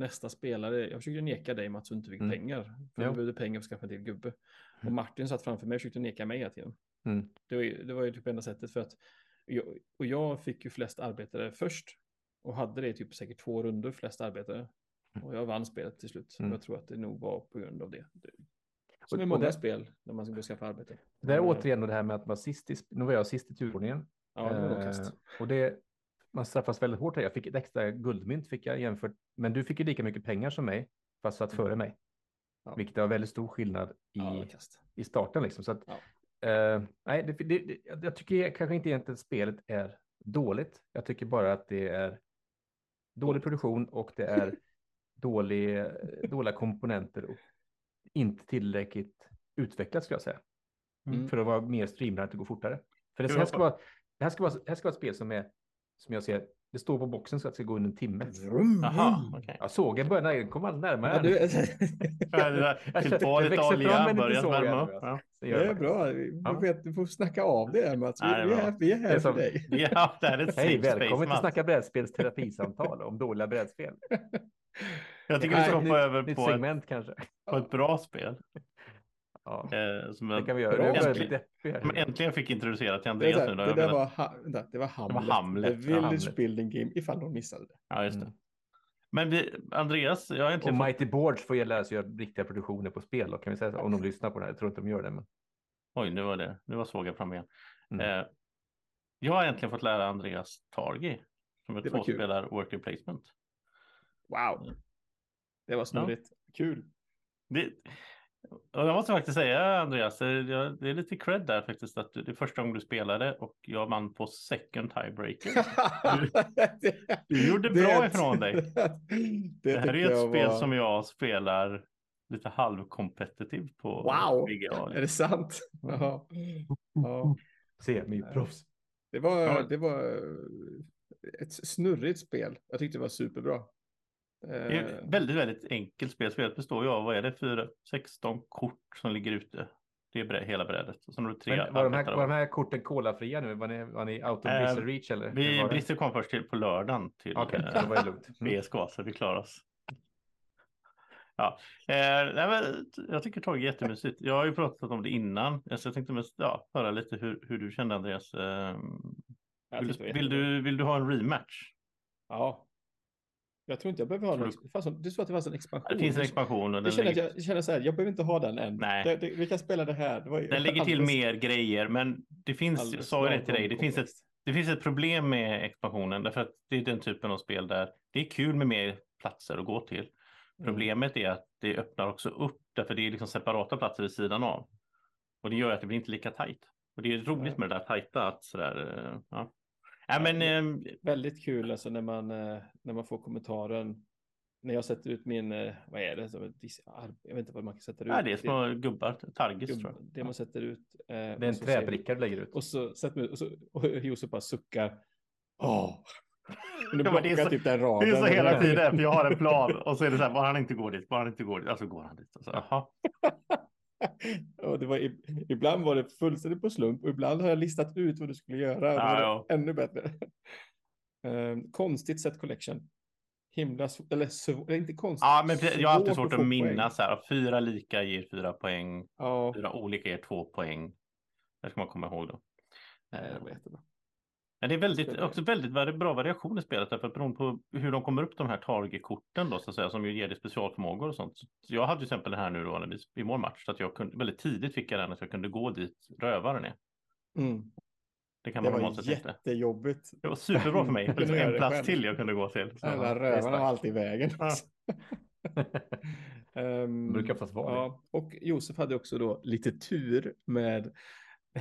nästa spelare. Jag försökte neka dig Mats du inte fick Mm. pengar. För Ja. jag behövde pengar för att skaffa en till gubbe. Och Martin satt framför mig och försökte neka mig hela tiden. Mm. Det var ju, det var ju typ enda sättet för att jag, och jag fick ju flest arbetare först och hade det typ säkert två runder flest arbetare. Och jag vann spelet till slut. Mm. Och jag tror att det nog var på grund av det. som Och- i och många det- spel när man ska gå och skaffa arbete. Det är Mm. återigen det här med att vara sist i, nu var jag sist i turordningen. Ja, det var Eh, och det, man straffas väldigt hårt här. Jag fick ett extra guldmynt fick jag jämfört, men du fick ju lika mycket pengar som mig, fast satt före mig. Ja. Vilket var väldigt stor skillnad i, Ja, i starten liksom. Så att, Ja. eh, nej, det, det, det, jag tycker kanske inte egentligen att spelet är dåligt. Jag tycker bara att det är dålig produktion och det är [LAUGHS] dålig, dåliga komponenter och inte tillräckligt utvecklat skulle jag säga. Mm. För att vara mer streamlinat att det går fortare. För det här ska var- vara, det här ska vara, det här ska vara ett spel som är, som jag ser, det står på boxen så att det ska gå under en timme. Jaha, okej. Jag såg en början, den kom allt närmare. Ja, du, [LAUGHS] det växer fram en liten såg Ja. Det är bra. Ja. du, vet, du får snacka av det här Mats. Vi, det är vi, är, vi är här Det är för som- dig. [LAUGHS] ja, det här är ett Hej, safe space, välkommen till. Snacka brädspels terapisamtal om dåliga brädspel. Jag tycker vi ska hoppa över på ett, segment kanske. på ett bra spel. Ja, Eh, som det kan vi göra. Nu Äntligen- men äntligen fick introducera till Det, Andreas så nu. här, Då. det, där var, ha, vänta, det var Hamlet. Hamlet, The ja, Village Hamlet. Building Game, ifall någon missade det. Ja, just det. Mm. Men vi, Andreas, jag har Och äntligen fått... Mighty Boards får lära sig göra riktiga produktioner på spel. Då, kan vi säga så, om de lyssnar på det här. Jag tror inte de gör det. Men... Oj, nu var det. Nu var sågen fram igen. Mm. Eh, jag har äntligen fått lära Andreas Targi. Som är Det var tvåspelar worker placement. Wow. Det var snurrigt. Kul. Det, och jag måste faktiskt säga Andreas, det är lite cred där faktiskt att du- det är första gången du spelade och jag vann på second tiebreaker. Du gjorde bra ifrån dig. [LAUGHS] Det, Det här är ett spel var- som jag spelar lite halvkompetitivt på. Wow! VGA. Är det sant? Ja. ja. Semi-proffs. Det var, det var ett snurrigt spel. Jag tyckte det var superbra. Det är Eh, ett väldigt, väldigt enkelt spel. Spelet består ju av, vad är det, fyra, 16 kort som ligger ute. Det är brä- hela brädet. Och sen har du tre Men var, de här, var de här korten kolafria nu? Var ni, var ni out of Eh, blizzard reach eller? Vi, var det? Brisse kom först till på lördagen till Okej, eh, så var lugnt. Mm. BSK, så vi klarar oss. Ja, eh, nej, men, jag tycker Tage är jättemysigt. Jag har ju pratat om det innan, så jag tänkte mest ja, höra lite hur, hur du kände Andreas. Eh, vill, vill, du, vill du ha en rematch? Ja. Jag tror inte jag behöver ha någon. En- det stod att det fanns en expansion. Det finns en expansion och Jag den känner, att lägger, jag, jag känner så här, jag behöver inte ha den än. Nej. Det, det, vi kan spela det här. Det den lägger till mer grejer, men det finns, jag sa ju det till dig, det finns, ett, det finns ett problem med expansionen, därför att det är den typen av spel där det är kul med mer platser att gå till. Mm. Problemet är att det öppnar också upp, därför det är liksom separata platser vid sidan av. Och det gör att det blir inte lika tajt. Och det är roligt med det där tajta, att sådär, eh, ja. Men ehm, Väldigt kul alltså när man, eh, när man får kommentaren. När jag sätter ut min, eh, vad är det? Jag vet inte vad man sätter ut. nej, det är små gubbar, targis gubb- tror jag. det man sätter ut. eh, Det är en träbricka du lägger ut. Och så sätter man ut och, så, och Josef bara suckar. Åh. Nu [LAUGHS] Ja, men det är blockar så- typ den Det raden. är så hela [LAUGHS] tiden, för jag har en plan och så är det så här, bara han inte går dit, bara han inte går dit, alltså går han dit. Alltså, jaha. [LAUGHS] och det var, ibland var det fullständigt på slump och ibland har jag listat ut vad du skulle göra. då Ja. Ännu bättre. [LAUGHS] Ehm, konstigt set collection. Himla, eller är inte konstigt. Ja, men jag har alltid svårt att poäng. minnas så här, fyra lika ger fyra poäng, Ja, fyra olika ger två poäng. Det ska man komma ihåg då. nej, Eh, det var jättebra. Men det är väldigt, det- också väldigt bra variation i spelet, därför att beroende på hur de kommer upp de här targetkorten då, så att säga, som ju ger dig specialförmågor och sånt. Så jag hade till exempel den här nu då, när vi, i vår match, så att jag kunde, väldigt tidigt fick jag den att jag kunde gå dit rövaren är. Mm. Det kan Det man var normalt sett inte. jättejobbigt. Det var superbra för mig. Jag Det var göra en det plats själv. till jag kunde gå till. Så, Alla det är rövarna var alltid i vägen. Ja. De [LAUGHS] brukar oftast vara det. ja, och Josef hade också då lite tur med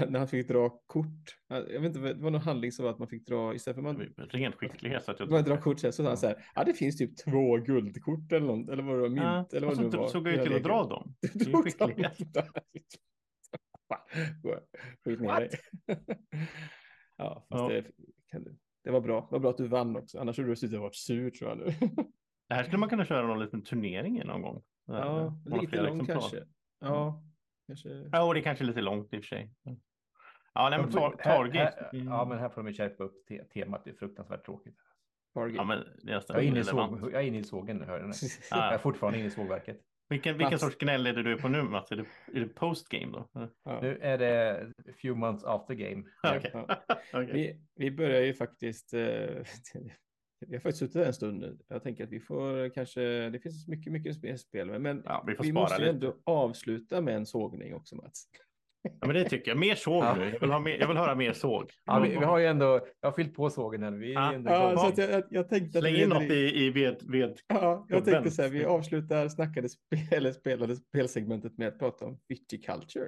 när han fick dra kort. Jag vet inte, det var någon handling som var att man fick dra istället för man, Ren skicklighet. Så att jag man drar kort så sa han så här. Ja, det finns typ två guldkort eller något, eller vad det var, mynt Ja, eller vad så det nu var. såg jag ju till att dra dem. [LAUGHS] Det är skicklighet. Skit ner dig. ja, fast Ja. Det, kan du. det var bra. Det var bra att du vann också. Annars hade du suttit och varit sur tror jag nu. Det här skulle man kunna köra någon liten turnering i någon gång. ja, lite lång exemplar. kanske. Ja, kanske. Ja, och det är kanske lite långt i och för sig. Ja, nej, men tar, target. här, ja, men här får de ju skärpa upp te temat. Det är fruktansvärt tråkigt. Target. Ja, men det är nästan Jag är inne i, irrelevant. såg, jag är inne i sågen nu, hör ni? [LAUGHS] Ja. Jag är fortfarande inne i sågverket. Vilken, vilken Mats. sorts gnäll är det du är på nu Mats? Är det, är det postgame då? Ja. Nu är det a few months after game. [LAUGHS] Okej. Ja. [LAUGHS] Okej. Vi, vi börjar ju faktiskt. Eh, vi har faktiskt suttit där en stund nu. Jag tänker att vi får kanske. Det finns mycket, mycket spe- spel, med, men Ja, vi får vi måste lite. ändå avsluta med en sågning också, Mats. Ja, men det tycker jag. Mer såg Ja. nu. Jag vill, ha mer, jag vill höra mer såg. Ja, vi, vi har ju ändå, jag har fyllt på sågen här. Vi är Ja. ändå Ja, så att jag, jag, jag tänkte Släng in något i, i ved, ved. Ja, jag tänkte så här, vi avslutar snackade spel, [LAUGHS] eller spelade spelsegmentet med att prata om viticulture.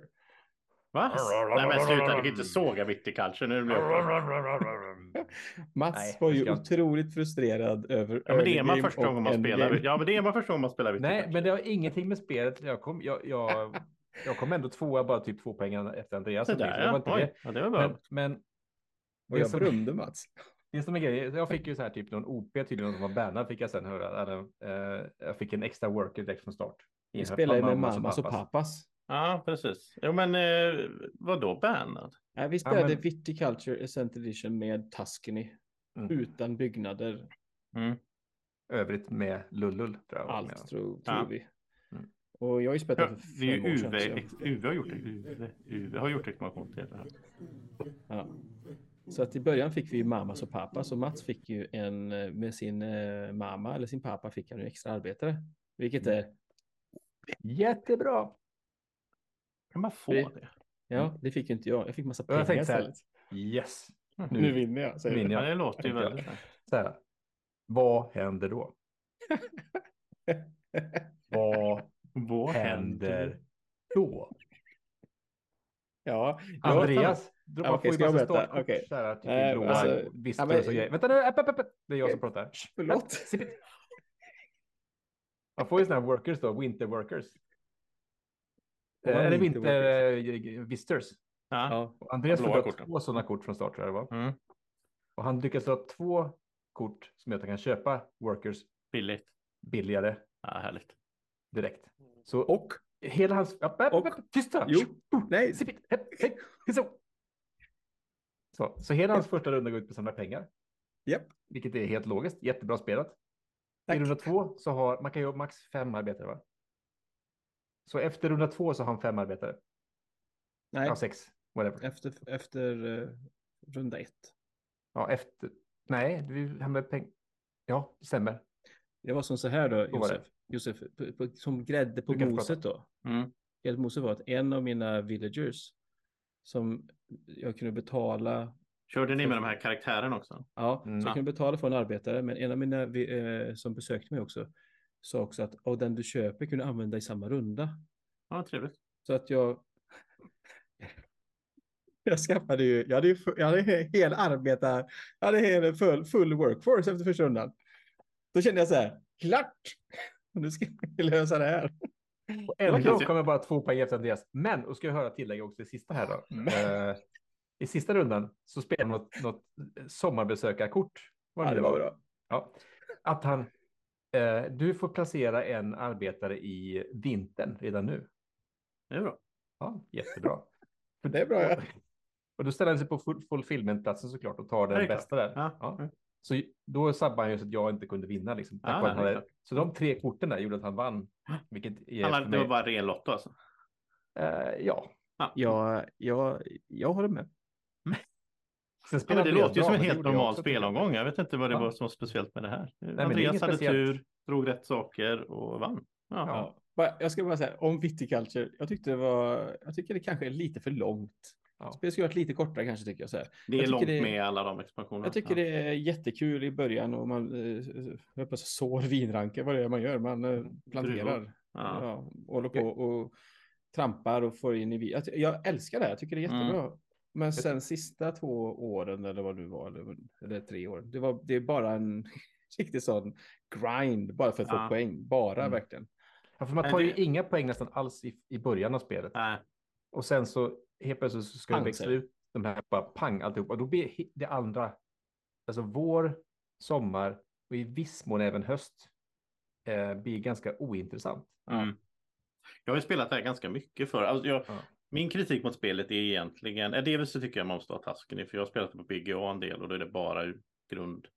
Va? Nej men sluta, du kan inte såga viticulture. Nu blir jag. [LAUGHS] Mats Nej, var ju otroligt frustrerad över Ja men det är man första gången man spelar. Ja men det är man första gången man spelar Nej, viticulture. men det har ingenting med spelet. Jag kom, jag, jag, [LAUGHS] jag kom ändå tvåa, bara typ två poäng efter Andreas. Det Så det där var ja. inte Oj, det. ja, det var bra. Men, men Och jag som, berömde Mats. [LAUGHS] det som är grejen, jag fick ju så här typ någon OP tydligen, någon som var bannad fick jag sen höra. Eller, eh, jag fick en extra worker direkt från start. Vi spelar ju med mammas och pappas. pappas. Ja precis. Jo men eh, vadå bannad? Nej, vi spelade men- Viticulture Ascent Edition med Tuscany. Mm. Utan byggnader. Mm. Övrigt med Lullull. Tror jag. Allt tror, Ja. tror vi. Mm. Och jag har ju spelat Ja, det för Det fem år sedan. Ex- UV har gjort det. UV, UV har gjort reklamation till det här. Ja. Så att i början fick vi ju mammas och pappas och Mats fick ju en eh, med sin eh, mamma eller sin pappa fick han ju extra arbetare. Vilket Mm. är, Jättebra. Kan man få Det- det? Ja, det fick ju inte jag. Jag fick massa jag pengar tänkte så här. Yes. Nu vinner jag. säger vinner du. Ja, jag. det låter ju jag. väldigt. Så här. Vad händer då? [LAUGHS] Vad Vad händer då? Ja, jag- Andreas, jag. Så här, typ alltså, vistor ja, men- och så grejer. Vänta nu, app, app, app. det är jag som pratar. Förlåt. Man får ju sådana här workers då, winter workers. Eh, Eller winter winter eh. Ja. Ja, Andreas fick ha två sådana kort från start tror jag det var. Mm. Och han lyckades dra två kort som gör att han kan köpa workers Billigt. billigare Ja, härligt. direkt. Så och hela hans... Och- Tysta! Jo. nej, så. Så, så hela hans första runda går ut på att samla pengar. Japp. Vilket är helt logiskt. Jättebra spelat. Tack. I runda två så har man kan ju ha max fem arbetare va? Så efter runda två så har han fem arbetare. nej, Ja, sex. Whatever. efter, efter eh, runda ett. Ja, efter. Nej, vi hamnade pengar. Ja, det stämmer. Det var som så här då. Josef. Josef på, på, som grädde på Du moset då. Mm. Grädde på moset var att en av mina villagers som jag kunde betala Körde ni med de här karaktärerna också? Ja, Mm. så jag kunde betala för en arbetare, men en av mina eh, som besökte mig också sa också att och den du köper kunde använda i samma runda. Ja, trevligt. Så att jag... [LAUGHS] jag skaffade ju, jag hade ju jag hade hel arbetar, jag hade hel full, full workforce efter första rundan. Då kände jag så här, klart! [LAUGHS] Nu ska vi lösa det här. Och ändå kommer bara två poäng efter Andreas. Men, och ska jag höra tillägg också i sista här då. Uh, I sista rundan så spelar man något, något sommarbesökarkort. Vad ja, det var bra. Ja. Att han, du får placera en arbetare i vintern redan nu. Det är bra. Ja, jättebra. [LAUGHS] det är bra. Ja. [LAUGHS] Och då ställer han sig på full, filmen-platsen såklart och tar den bästa där. Ja. ja. Så då sabbade han ju så att jag inte kunde vinna. Liksom, ja, hade... Så de tre korten där gjorde att han vann. Vilket han hade, mig... Det var bara ren lotto alltså? Uh, ja. ja. Jag, jag, jag håller med. Sen ja, det låter ju som en helt normal spelomgång. Jag vet inte vad det ja. var som var speciellt med det här. Nej, Andreas hade speciellt. tur, drog rätt saker och vann. Ja. Ja. Jag ska bara säga om Viticulture. Jag tyckte det var. Jag tycker det kanske är lite för långt. Ja. Spelet skulle varit lite kortare kanske tycker jag. Så här. Det är långt det, med alla de expansionerna. Jag tycker ja. det är jättekul i början och man eh, sår vinranker. Vad det är man gör. Man eh, planterar. Ja. Ja, håller på och trampar och får in i vin. Jag älskar det. Jag tycker det är jättebra. Mm. Men sen sista två åren eller vad du var, eller, eller tre år, det, var, det är bara en [LAUGHS] riktig sån grind bara för att ja. få poäng. Bara mm. verkligen. Ja, för man tar ju inga poäng nästan alls i, i början av spelet. Nej. Och sen så helt plötsligt så ska det växla ut de här bara pang alltihopa. Då blir det andra, alltså vår, sommar och i viss mån även höst eh, blir ganska ointressant. Mm. Jag har ju spelat det här ganska mycket för. Alltså jag, ja. Min kritik mot spelet är egentligen, äh, dels så tycker jag man måste ha tasken i, för jag har spelat på BGA en del och då är det bara grund.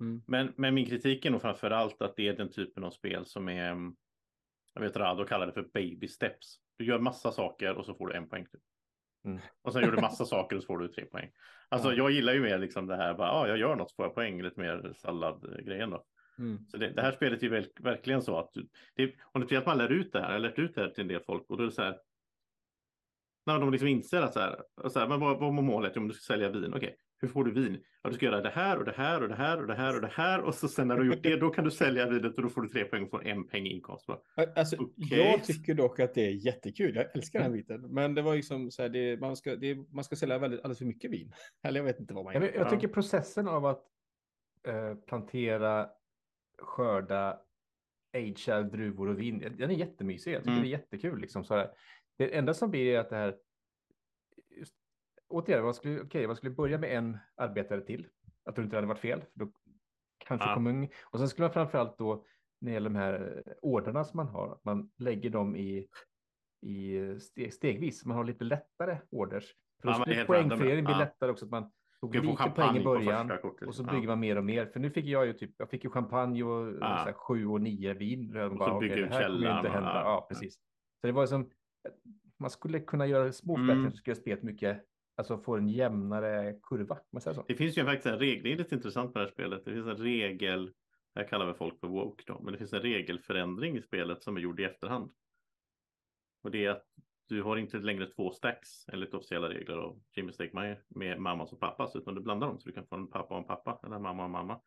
Mm. Men, men min kritik är nog framför allt att det är den typen av spel som är, jag vet Rado kallar det för baby steps. Du gör massa saker och så får du en poäng. Typ. Mm. Och sen gör du massa [LAUGHS] saker och så får du tre poäng. Alltså mm. jag gillar ju mer liksom det här, bara, ah, jag gör något så får jag poäng, lite mer salladgrejen då. Mm. Så det, det, här spelet är ju verkligen så att du, det, om det att man lär ut det här, jag har lärt ut det här till en del folk och då är det så här. När de liksom inser att så här, så här men vad, vad var målet? Om du ska sälja vin, okej, okay, hur får du vin? Ja, du ska göra det här och det här och det här och det här och det här och så sen när du gjort det, då kan du sälja vinet och då får du tre poäng och får en peng inkomst. Alltså, okay. Jag tycker dock att det är jättekul. Jag älskar den här biten, men det var ju som så här, det, man, ska, det, man ska sälja väldigt, alldeles för mycket vin. [LAUGHS] Eller jag vet inte vad man gör. Jag, jag tycker processen av att eh, plantera, skörda, agea druvor och vin, den är jättemysig. Jag tycker mm. det är jättekul. Liksom, så här. Det enda som blir är att det här återigen, man skulle, okay, man skulle börja med en arbetare till. Jag tror inte det hade varit fel. För då kanske ja. kommun. Och sen skulle man framförallt då när det gäller de här orderna som man har, att man lägger dem i, i steg, stegvis. Man har lite lättare orders. För då ja, skulle poängfördelningen bli ja. lättare också. Att man tog lite poäng i början och så bygger man mer och mer. För nu fick jag ju typ, jag fick ju champagne och ja. så här, sju och nio vin. Och bara, så bygger okay, det här kommer inte hända. Ja, precis. Så det var som, man skulle kunna göra små förbättringar mm. så skulle spelet mycket alltså får en jämnare kurva. Man säger så. Det finns ju faktiskt en regel, det är lite intressant med det här spelet. Det finns en regel, här kallar vi folk för woke då, men det finns en regelförändring i spelet som är gjord i efterhand. Och det är att du har inte längre två stacks enligt officiella regler av Jimmy Stegmaier med mammas och pappas, utan du blandar dem så du kan få en pappa och en pappa eller en mamma och en mamma.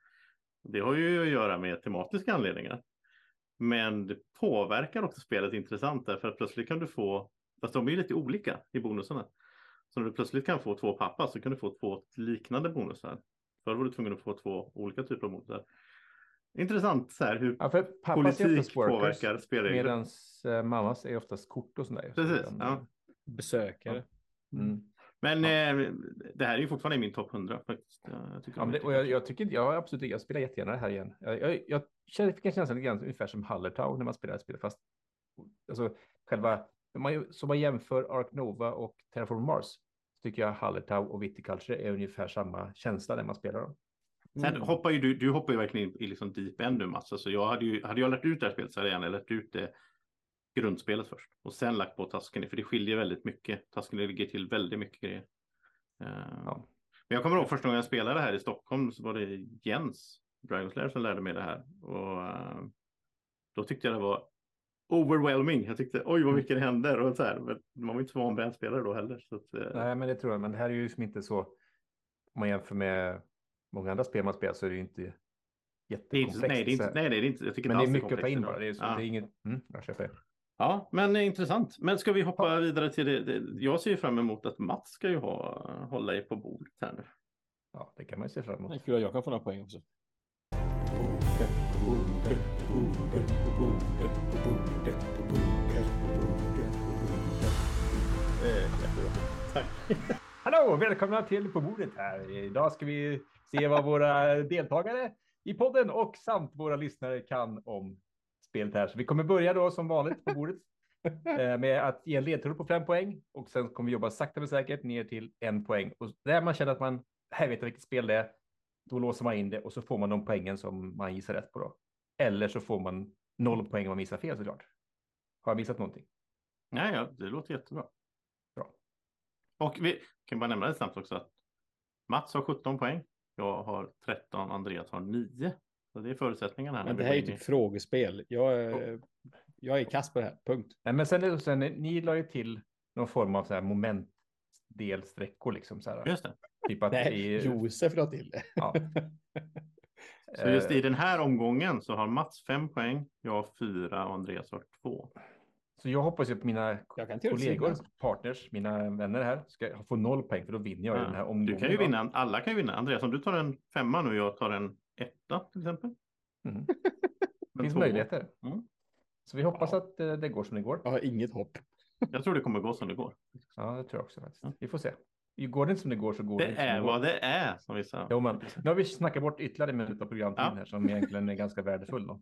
Det har ju att göra med tematiska anledningar. Men det påverkar också spelet intressant därför att plötsligt kan du få, fast de är lite olika i bonusarna. Så när du plötsligt kan få två pappa så kan du få två liknande bonusar. Förr var du tvungen att få två olika typer av bonusar. Intressant så här hur ja, politik påverkar spelregler. Medan eh, mammas är oftast kort och sådär. Precis, ja. Besökare. Mm. Men ja. eh, det här är ju fortfarande min topp 100 faktiskt. Jag tycker, ja, det, och jag, jag, tycker, jag absolut, jag spelar jättegärna det här igen. Jag, jag, jag fick en känsla lite grann ungefär som Hallertau när man spelar spelet, fast alltså själva man, som man jämför Ark Nova och Terraform Mars tycker jag Hallertau och Viticulture är ungefär samma känsla när man spelar dem. Sen mm. hoppar ju du, du hoppar ju verkligen in i liksom deep end nu Mats. Alltså jag hade ju, hade jag lärt ut det här spelet så hade jag gärna lärt ut det grundspelet först och sen lagt på tasken för det skiljer väldigt mycket. Tasken ligger till väldigt mycket grejer. Uh, ja. Men jag kommer ihåg första gången jag spelade här i Stockholm så var det Jens Dragonslayer som lärde mig det här och uh, då tyckte jag det var overwhelming. Jag tyckte oj vad mm. mycket det händer och så här. Men man var inte så van brädspelare då heller. Så att, eh. Nej, men det tror jag. Men det här är ju som inte så. Om man jämför med många andra spel man spelar så är det ju inte jättekomplext. nej, det är inte, nej, det är inte. Jag tycker men det är mycket att ta in bara. Det är, så, ja. det är inget. Mm, jag köper. Ja, men intressant. Men ska vi hoppa vidare till det? Jag ser ju fram emot att Mats ska ju ha, hålla i på bordet här nu. Ja, det kan man ju se fram Det är emot. kul att jag kan få några poäng också. Tack. Hallå, välkomna till På bordet här. Idag ska vi se vad våra deltagare i podden och samt våra lyssnare kan om spelet här. Så vi kommer börja då som vanligt på bordet [LAUGHS] eh, med att ge en ledtråd på fem poäng och sen kommer vi jobba sakta men säkert ner till en poäng. Och där man känner att man här vet jag vilket spel det är, då låser man in det och så får man de poängen som man gissar rätt på då. Eller så får man noll poäng om man missar fel såklart. Har jag missat någonting? Ja, ja, det låter jättebra. Bra. Och vi kan bara nämna det snabbt också att Mats har 17 poäng. Jag har 13, Andreas har 9. Så det är förutsättningarna. här Men det här är ju typ frågespel. Jag är, jag är kass på det här, punkt. Nej, men sen, är sen ni la ju till någon form av så här momentdelsträckor liksom så här. Just det. Typ att Nej, i, Josef la till det. ja. [LAUGHS] Så just i Eh, den här omgången så har Mats 5 poäng, jag har 4 och Andreas har 2. Så jag hoppas ju att mina Jag kan teoretiskt kollegor, partners, mina vänner här ska få noll poäng för då vinner jag i den här Ja. omgången. Du kan ju vinna, alla kan ju vinna. Andreas, om du tar en femma nu och jag tar en etta till exempel. Mm. Det finns möjligheter. Mm. Så vi hoppas Ja. att eh, det går som det går. Jag har inget hopp. Jag tror det kommer gå som det går. Ja, det tror jag också faktiskt. Vi får se. Går det inte som det går så går Det det inte som är det går. vad det är som vi sa. Jo, men nu har vi snackat bort ytterligare en minut av programtiden Ja. här som egentligen är ganska värdefull. Då.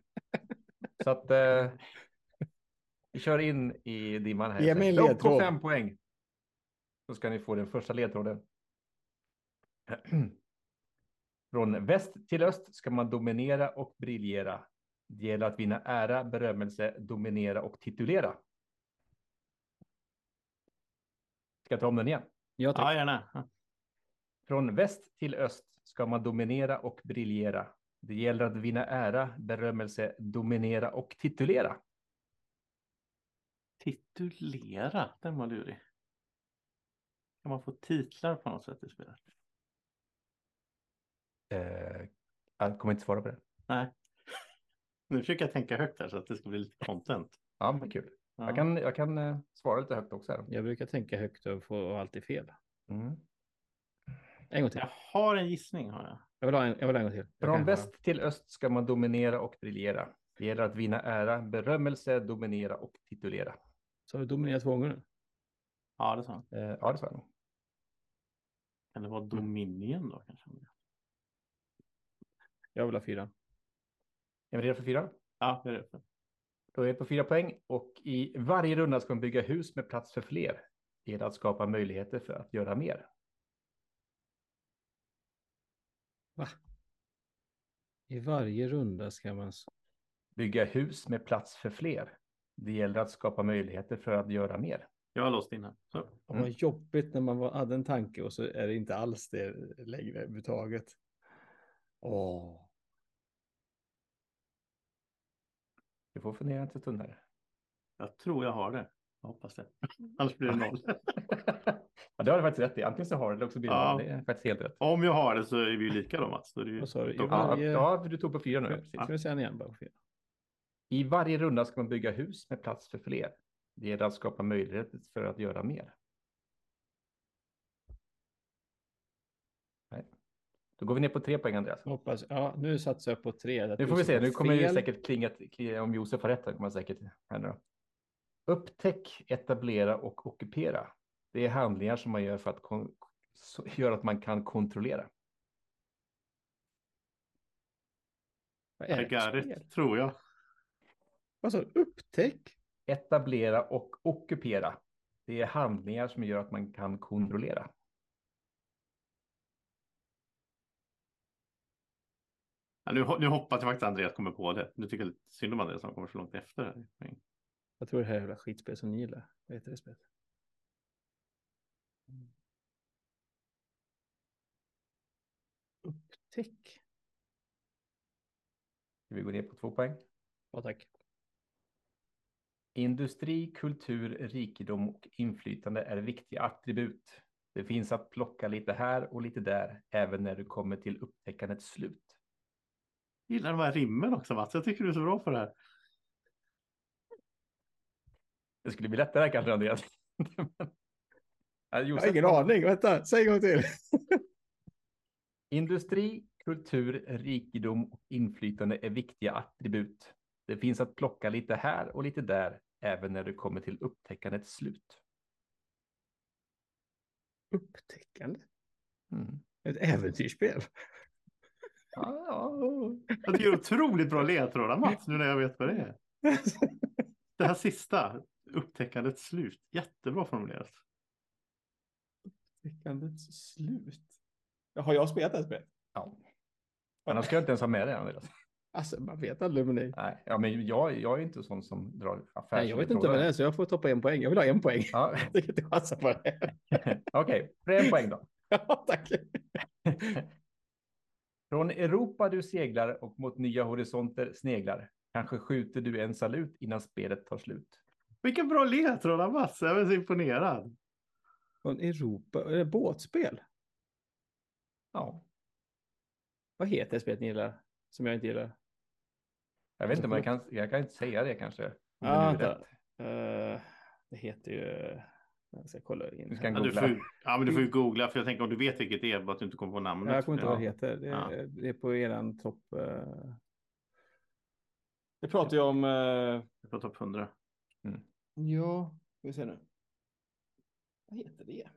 Så att eh, vi kör in i dimman här. Ge mig en ledtråd. fem poäng. Så ska ni få den första ledtråden. [CLEARS THROAT] Från väst till öst ska man dominera och briljera. Det gäller att vinna ära, berömmelse, dominera och titulera. Ska jag ta om den igen? Jag tack. Ja, gärna. Ja. Från väst till öst ska man dominera och briljera. Det gäller att vinna ära, berömmelse, dominera och titulera. Titulera, den var lurig. Kan man få titlar på något sätt i spelet? Eh, jag kommer inte svara på det. Nej. Nu försöker jag tänka högt här så att det ska bli lite content. Ja, men kul. Ja. Jag kan, jag kan eh, svara lite högt också. Här. Jag brukar tänka högt och få alltid fel. Mm. En gång till. Jag har en gissning har jag. Jag vill ha en, jag vill ha en gång till. Jag Från väst till öst ska man dominera och briljera. Det gäller att vinna ära, berömmelse, dominera och titulera. Så har du dominerat två gånger nu. Ja, det sa han. Eh, ja, det sa jag nog. Kan det vara Dominion då kanske? Jag vill ha fyra. Är vi redo för fyra? Ja, det är det. Då är det på fyra poäng och i varje runda ska man bygga hus med plats för fler. Det gäller att skapa möjligheter för att göra mer. I varje runda ska man... Bygga hus med plats för fler. Det gäller att skapa möjligheter för att göra mer. Jag har låst in här. Mm. Vad jobbigt när man hade en tanke och så är det inte alls det längre överhuvudtaget. Åh. Du får fundera en stund här. Jag tror jag har det. Jag hoppas det. [LAUGHS] Annars blir det noll. [LAUGHS] ja, det har du faktiskt rätt i. Antingen så har du det eller också blir det Ja. noll. Det är faktiskt helt rätt. Om jag har det så är vi ju lika då Mats. Då är det ju... Ja, varje- ja, du tog på fyra nu. Ska Precis. ska vi säga igen bara? på fyra? I varje runda ska man bygga hus med plats för fler. Det gäller att skapa möjligheter för att göra mer. Nej. Då går vi ner på tre poäng, Andreas. Hoppas, ja, nu satsar jag på tre. Nu får vi se, nu kommer det fel. säkert klinga, klinga om Josef har rätt. Kommer säkert då. Upptäck, etablera och ockupera. Det är handlingar som man gör för att kon- så- gör att man kan kontrollera. Vad är it, tror jag. Du? Upptäck? Etablera och ockupera. Det är handlingar som gör att man kan kontrollera. Ja, nu, nu hoppas jag faktiskt att Andreas kommer på det. Nu tycker jag lite synd om Andreas som kommer så långt efter. Här. Jag tror det här är jävla skitspel som ni gillar. Vad heter det spelet? Upptäck? Vi går ner på två poäng. Ja, tack. Industri, kultur, rikedom och inflytande är viktiga attribut. Det finns att plocka lite här och lite där, även när du kommer till upptäckandets slut. Gillar de här rimmen också Mats. Jag tycker du är så bra på det här. Det skulle bli lättare kanske Andreas. [LAUGHS] Ja, Jag har ingen aning. Vänta, säg en gång till. [LAUGHS] Industri, kultur, rikedom och inflytande är viktiga attribut. Det finns att plocka lite här och lite där, även när det kommer till upptäckandets slut. Upptäckande. Mm. Ett äventyrsspel. Ja, det är otroligt bra ledtrådar Mats, nu när jag vet vad det är. [LAUGHS] Det här sista, upptäckandets slut, jättebra formulerat. Upptäckandets slut. Har jag spelat det här spelet? ja. Annars ska jag inte ens ha med det Andreas. Alltså, man vet aldrig med dig. Nej, ja, men jag, jag är inte sån som drar affärs. Nej, jag vet inte vad det är, så jag får ta en poäng. Jag vill ha en poäng. Ja, [LAUGHS] Jag tänker inte chansa på det. [LAUGHS] Okej, okay. en poäng då. Ja, tack. Från Europa du seglar och mot nya horisonter sneglar. Kanske skjuter du en salut innan spelet tar slut. Vilken bra ledtrådar Mats, jag är så imponerad. Från Europa. Är det båtspel? Ja, Vad heter det spelet ni gillar? Som jag inte gillar. jag vet inte, men jag kan, jag kan inte säga det kanske. det Ja, rätt. Eh, det heter ju... Jag ska kolla in. Du här. ska Ja, du googla. får, ju- ja, men du får ju googla, för jag tänker om du vet vilket det är, bara att du inte kommer på namnet. Ja, jag kommer inte ihåg vad det Ja. heter. Det är, Ja. det är på eran topp... eh. Det pratar ju om... eh, På topp 100. Ja, ska vi se nu. Vad heter det?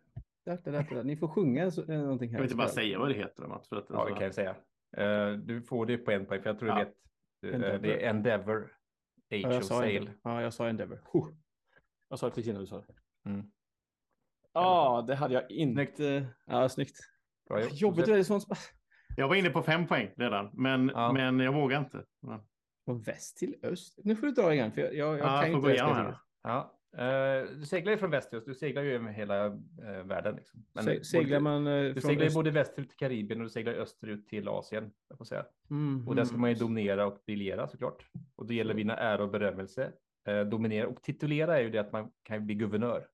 Där, där, där, där. Ni får sjunga så, eh, någonting här. Jag vill inte bara säga vad det heter Mats. För att, Ja, det kan jag säga. Eh, du får det på en poäng, för jag tror Ja. du vet. Uh, det är Endeavor. Age Ja, jag of sa Sail. Endeavor. Ja, jag sa Endeavor. Huh. Jag sa det precis innan du sa det. Mm. Ja, det hade jag inte. Ja, snyggt. Bra gjort. Jobbigt är det sånt. Jag var inne på fem poäng redan, men, Ja. men jag vågar inte. Ja, Från väst till öst. Nu får du dra igen, för jag, jag, jag Ja, kan jag får inte spelet. här. Ja. eh, du seglar ju från väst till öst. Du seglar ju över hela eh, världen. Liksom. Men Se, seglar man eh, Du från seglar ju öst... både västerut till Karibien och du seglar österut till Asien. Jag får säga. Mm, Och där ska man ju dominera och briljera såklart. Och det gäller att vinna ära och berömmelse. Eh, dominera och titulera är ju det att man kan bli guvernör.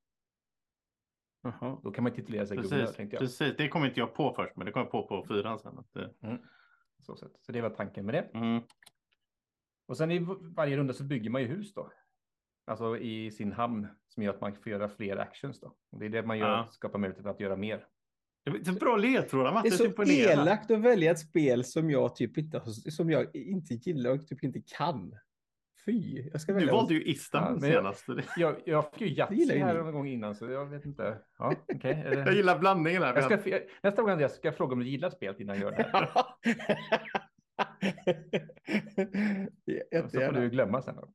Jaha. Då kan man titulera sig guvernör Precis, tänkte jag. precis, det kom inte jag på först, men det kom jag på på fyran sen. Att det, Så, sätt. så det var tanken med det. mm. Och sen i varje runda så bygger man ju hus då. Alltså i sin hamn som gör att man får göra fler actions då. Och det är det man gör, Ja. skapar möjlighet att göra mer. Det är bra ledtrådar. Det är så imponerad. elakt att välja ett spel som jag typ inte, som jag inte gillar och typ inte kan. Fy, jag ska Du välja. valde ju Istanbul Ja, senast. Jag, jag fick ju Yatzy här någon gång innan så jag vet inte. Ja, är Jag gillar blandningen här. jag ska, nästa gång Andreas ska jag fråga om du gillar spelet innan jag gör det. [LAUGHS] Så får du glömma sen. Då.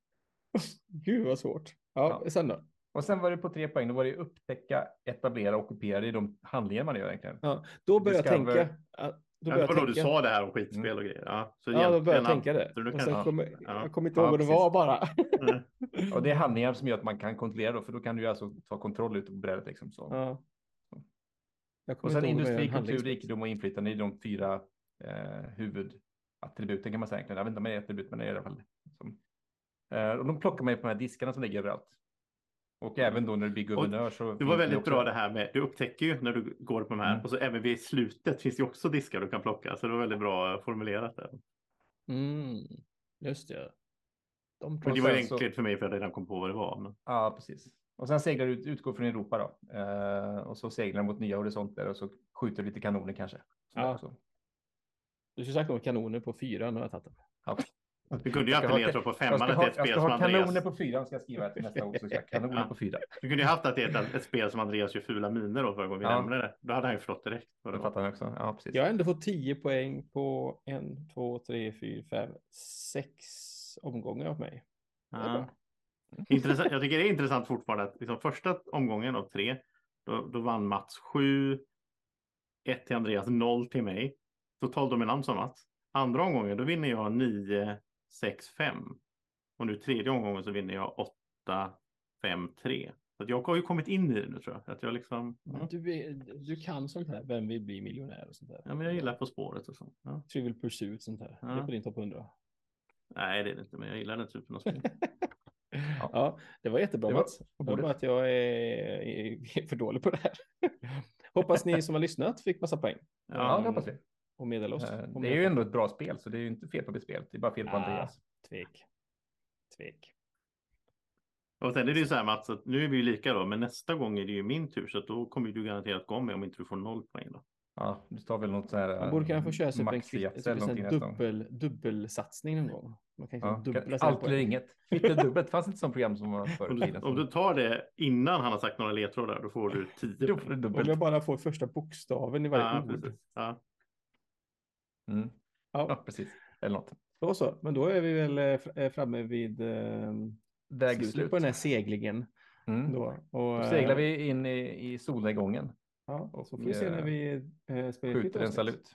Gud vad svårt. Ja, Ja. sen då? Och sen var det på tre poäng. Då var det upptäcka, etablera, ockupera. Är de handlingar man gör egentligen. Ja, då börjar jag tänka. att- Då Ja, börjar det var jag då du tänka. sa det här om skitspel och grejer. Ja, så Ja, då börjar jag tänka det. så du Och kan- sen kommer, Ja. jag kommer inte Ja, ihåg vad det var bara. [LAUGHS] [LAUGHS] Mm. Och det är handlingar som gör att man kan kontrollera då, för då kan du ju alltså ta kontroll ut på brädet liksom. Så. Ja. Jag Och sen industri, kultur, rikedom och inflytande är de fyra eh, huvudattributen kan man säga. Jag vet inte om det är attribut, men det är i alla fall. Som, eh, och de plockar man ju på de här diskarna som ligger överallt. Och även då när du blir guvernör så. Det var väldigt också- bra det här med, du upptäcker ju när du går på de här Mm. och så även vid slutet finns det ju också diskar du kan plocka. Så det var väldigt bra formulerat där. Mm, just det. De Men Och det var så- enkelt för mig för jag redan kom på vad det var. Men... Ja, precis. Och sen seglar du ut, utgår från Europa då. Eh, och så seglar du mot nya horisonter och så skjuter du lite kanoner kanske. Så Ja. Du skulle sagt om kanoner på fyra, nu har jag tagit den. Ja. Du kunde ju Jag ska alltid ledtråd på Jag femman ska att det är ett jag spel ska som ha kanoner Andreas. på fyran ska jag skriva till nästa. Så ska jag ha kanoner Ja. på fyra. Du kunde ju haft att det är ett, ett spel som Andreas gör fula miner då förra gången vi Ja. nämnde det. Då hade han ju förstått direkt. det Det fattar jag också. Ja, precis. Jag har ändå fått 10 poäng på en, två, tre, fyra, fem, sex omgångar av mig. Ja. [LAUGHS] Intressant. Jag tycker det är intressant fortfarande att liksom första omgången av tre, då, då vann Mats 7, 1 till Andreas, 0 till mig. Total dominans av Mats. Andra omgången, då vinner jag 9, 6, 5. Och nu tredje omgången så vinner jag 8, 5, 3. Så jag har ju kommit in i det nu tror jag. Att jag liksom, ja, Du, är- du kan sånt här, vem vill bli miljonär och sånt där. ja, men jag gillar På spåret och så. Ja. Trivial Pursuit sånt här. Det är Ja. på din topp 100. Nej, det är det inte, men jag gillar den typen av spel. [LAUGHS] Ja. det var jättebra Det var Mats. Det var bara att jag är, är för dålig på det här. [LAUGHS] Hoppas ni som har lyssnat fick massa poäng. Ja, det hoppas vi. Och meddela oss. Eh, om Det är ju ändå ett bra spel, så det är ju inte fel på spelet. Det är bara fel på Ah. Andreas. Tvek. Tvek. Och sen är det ju så här Mats, att nu är vi ju lika då, men nästa gång är det ju min tur, så att då kommer du garanterat gå med om inte du får noll poäng då. Ja, du tar väl något så här. Man borde kunna få köra sig på en, kvitt, eller dubbel, dubbelsatsning någon gång. Man kan Ja, dubbla allt eller inget. Kvitt dubbelt. Fanns inte som program som var förr Om i tiden. om du tar det innan han har sagt några ledtrådar, då får du 10 [LAUGHS] Då får du Om dubbelt. jag bara får första bokstaven i varje Ja, ord. precis. Ja. Mm. Ja, Ja, precis. Eller något. då så. Men då är vi väl eh, eh, framme vid eh, slutet på den här seglingen. Mm. Då, och, Då eh, seglar vi in i, i solnedgången. Ja, och, så får vi se när vi eh, spelar Skjuter en salut.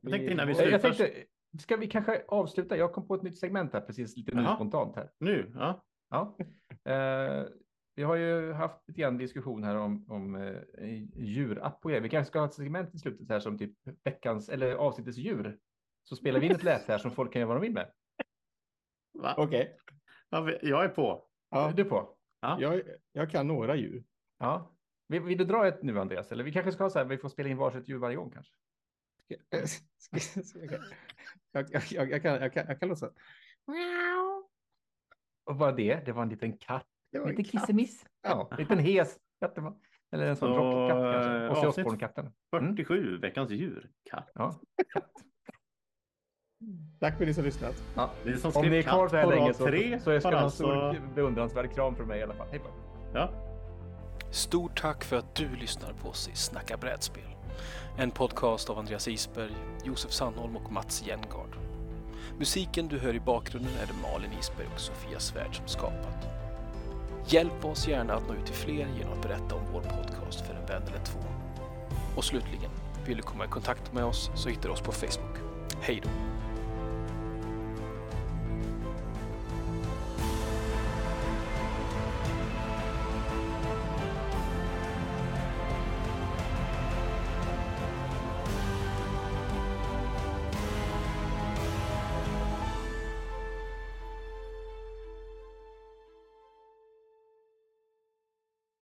Jag tänkte innan vi slutar. jag tänkte, ska vi kanske avsluta? Jag kom på ett nytt segment här precis lite nu spontant här. Nu, ja. Ja. Eh, vi har ju haft lite grann diskussion här om, om eh, djurapp och grejer. Vi kanske ska ha ett segment i slutet här som typ veckans eller avsnittets djur. Så spelar vi in ett läte här som folk kan göra vad de vill med. Va? Okej, Ja, Jag är på. ja, Du på? Ja. jag, jag kan några djur. Ja. Vill, vill du dra ett nu Andreas? Eller vi kanske ska ha så här, vi får spela in varsitt djur varje gång kanske. Jag, jag, jag, jag, kan, jag, kan, jag kan låtsas. Och vad det? Det var en liten katt. Det var en Lite kissemiss. Ja, en liten hes var. Eller en sån Så, rockkatt kanske. Och så avsnitt- Osborne-katten. Mm. 47, veckans djur. Katt. Ja. Tack för att ni som lyssnat. Ja. Är som Om ni är kvar så här länge så, tre, så ska har ha en stor beundransvärd kram från mig i alla fall. Hej på. Ja. Stort tack för att du lyssnar på oss i Snacka brädspel. En podcast av Andreas Isberg, Josef Sandholm och Mats Jengard. Musiken du hör i bakgrunden är det Malin Isberg och Sofia Svärd som skapat. Hjälp oss gärna att nå ut till fler genom att berätta om vår podcast för en vän eller två. Och slutligen, vill du komma i kontakt med oss så hittar du oss på Facebook. Hej då!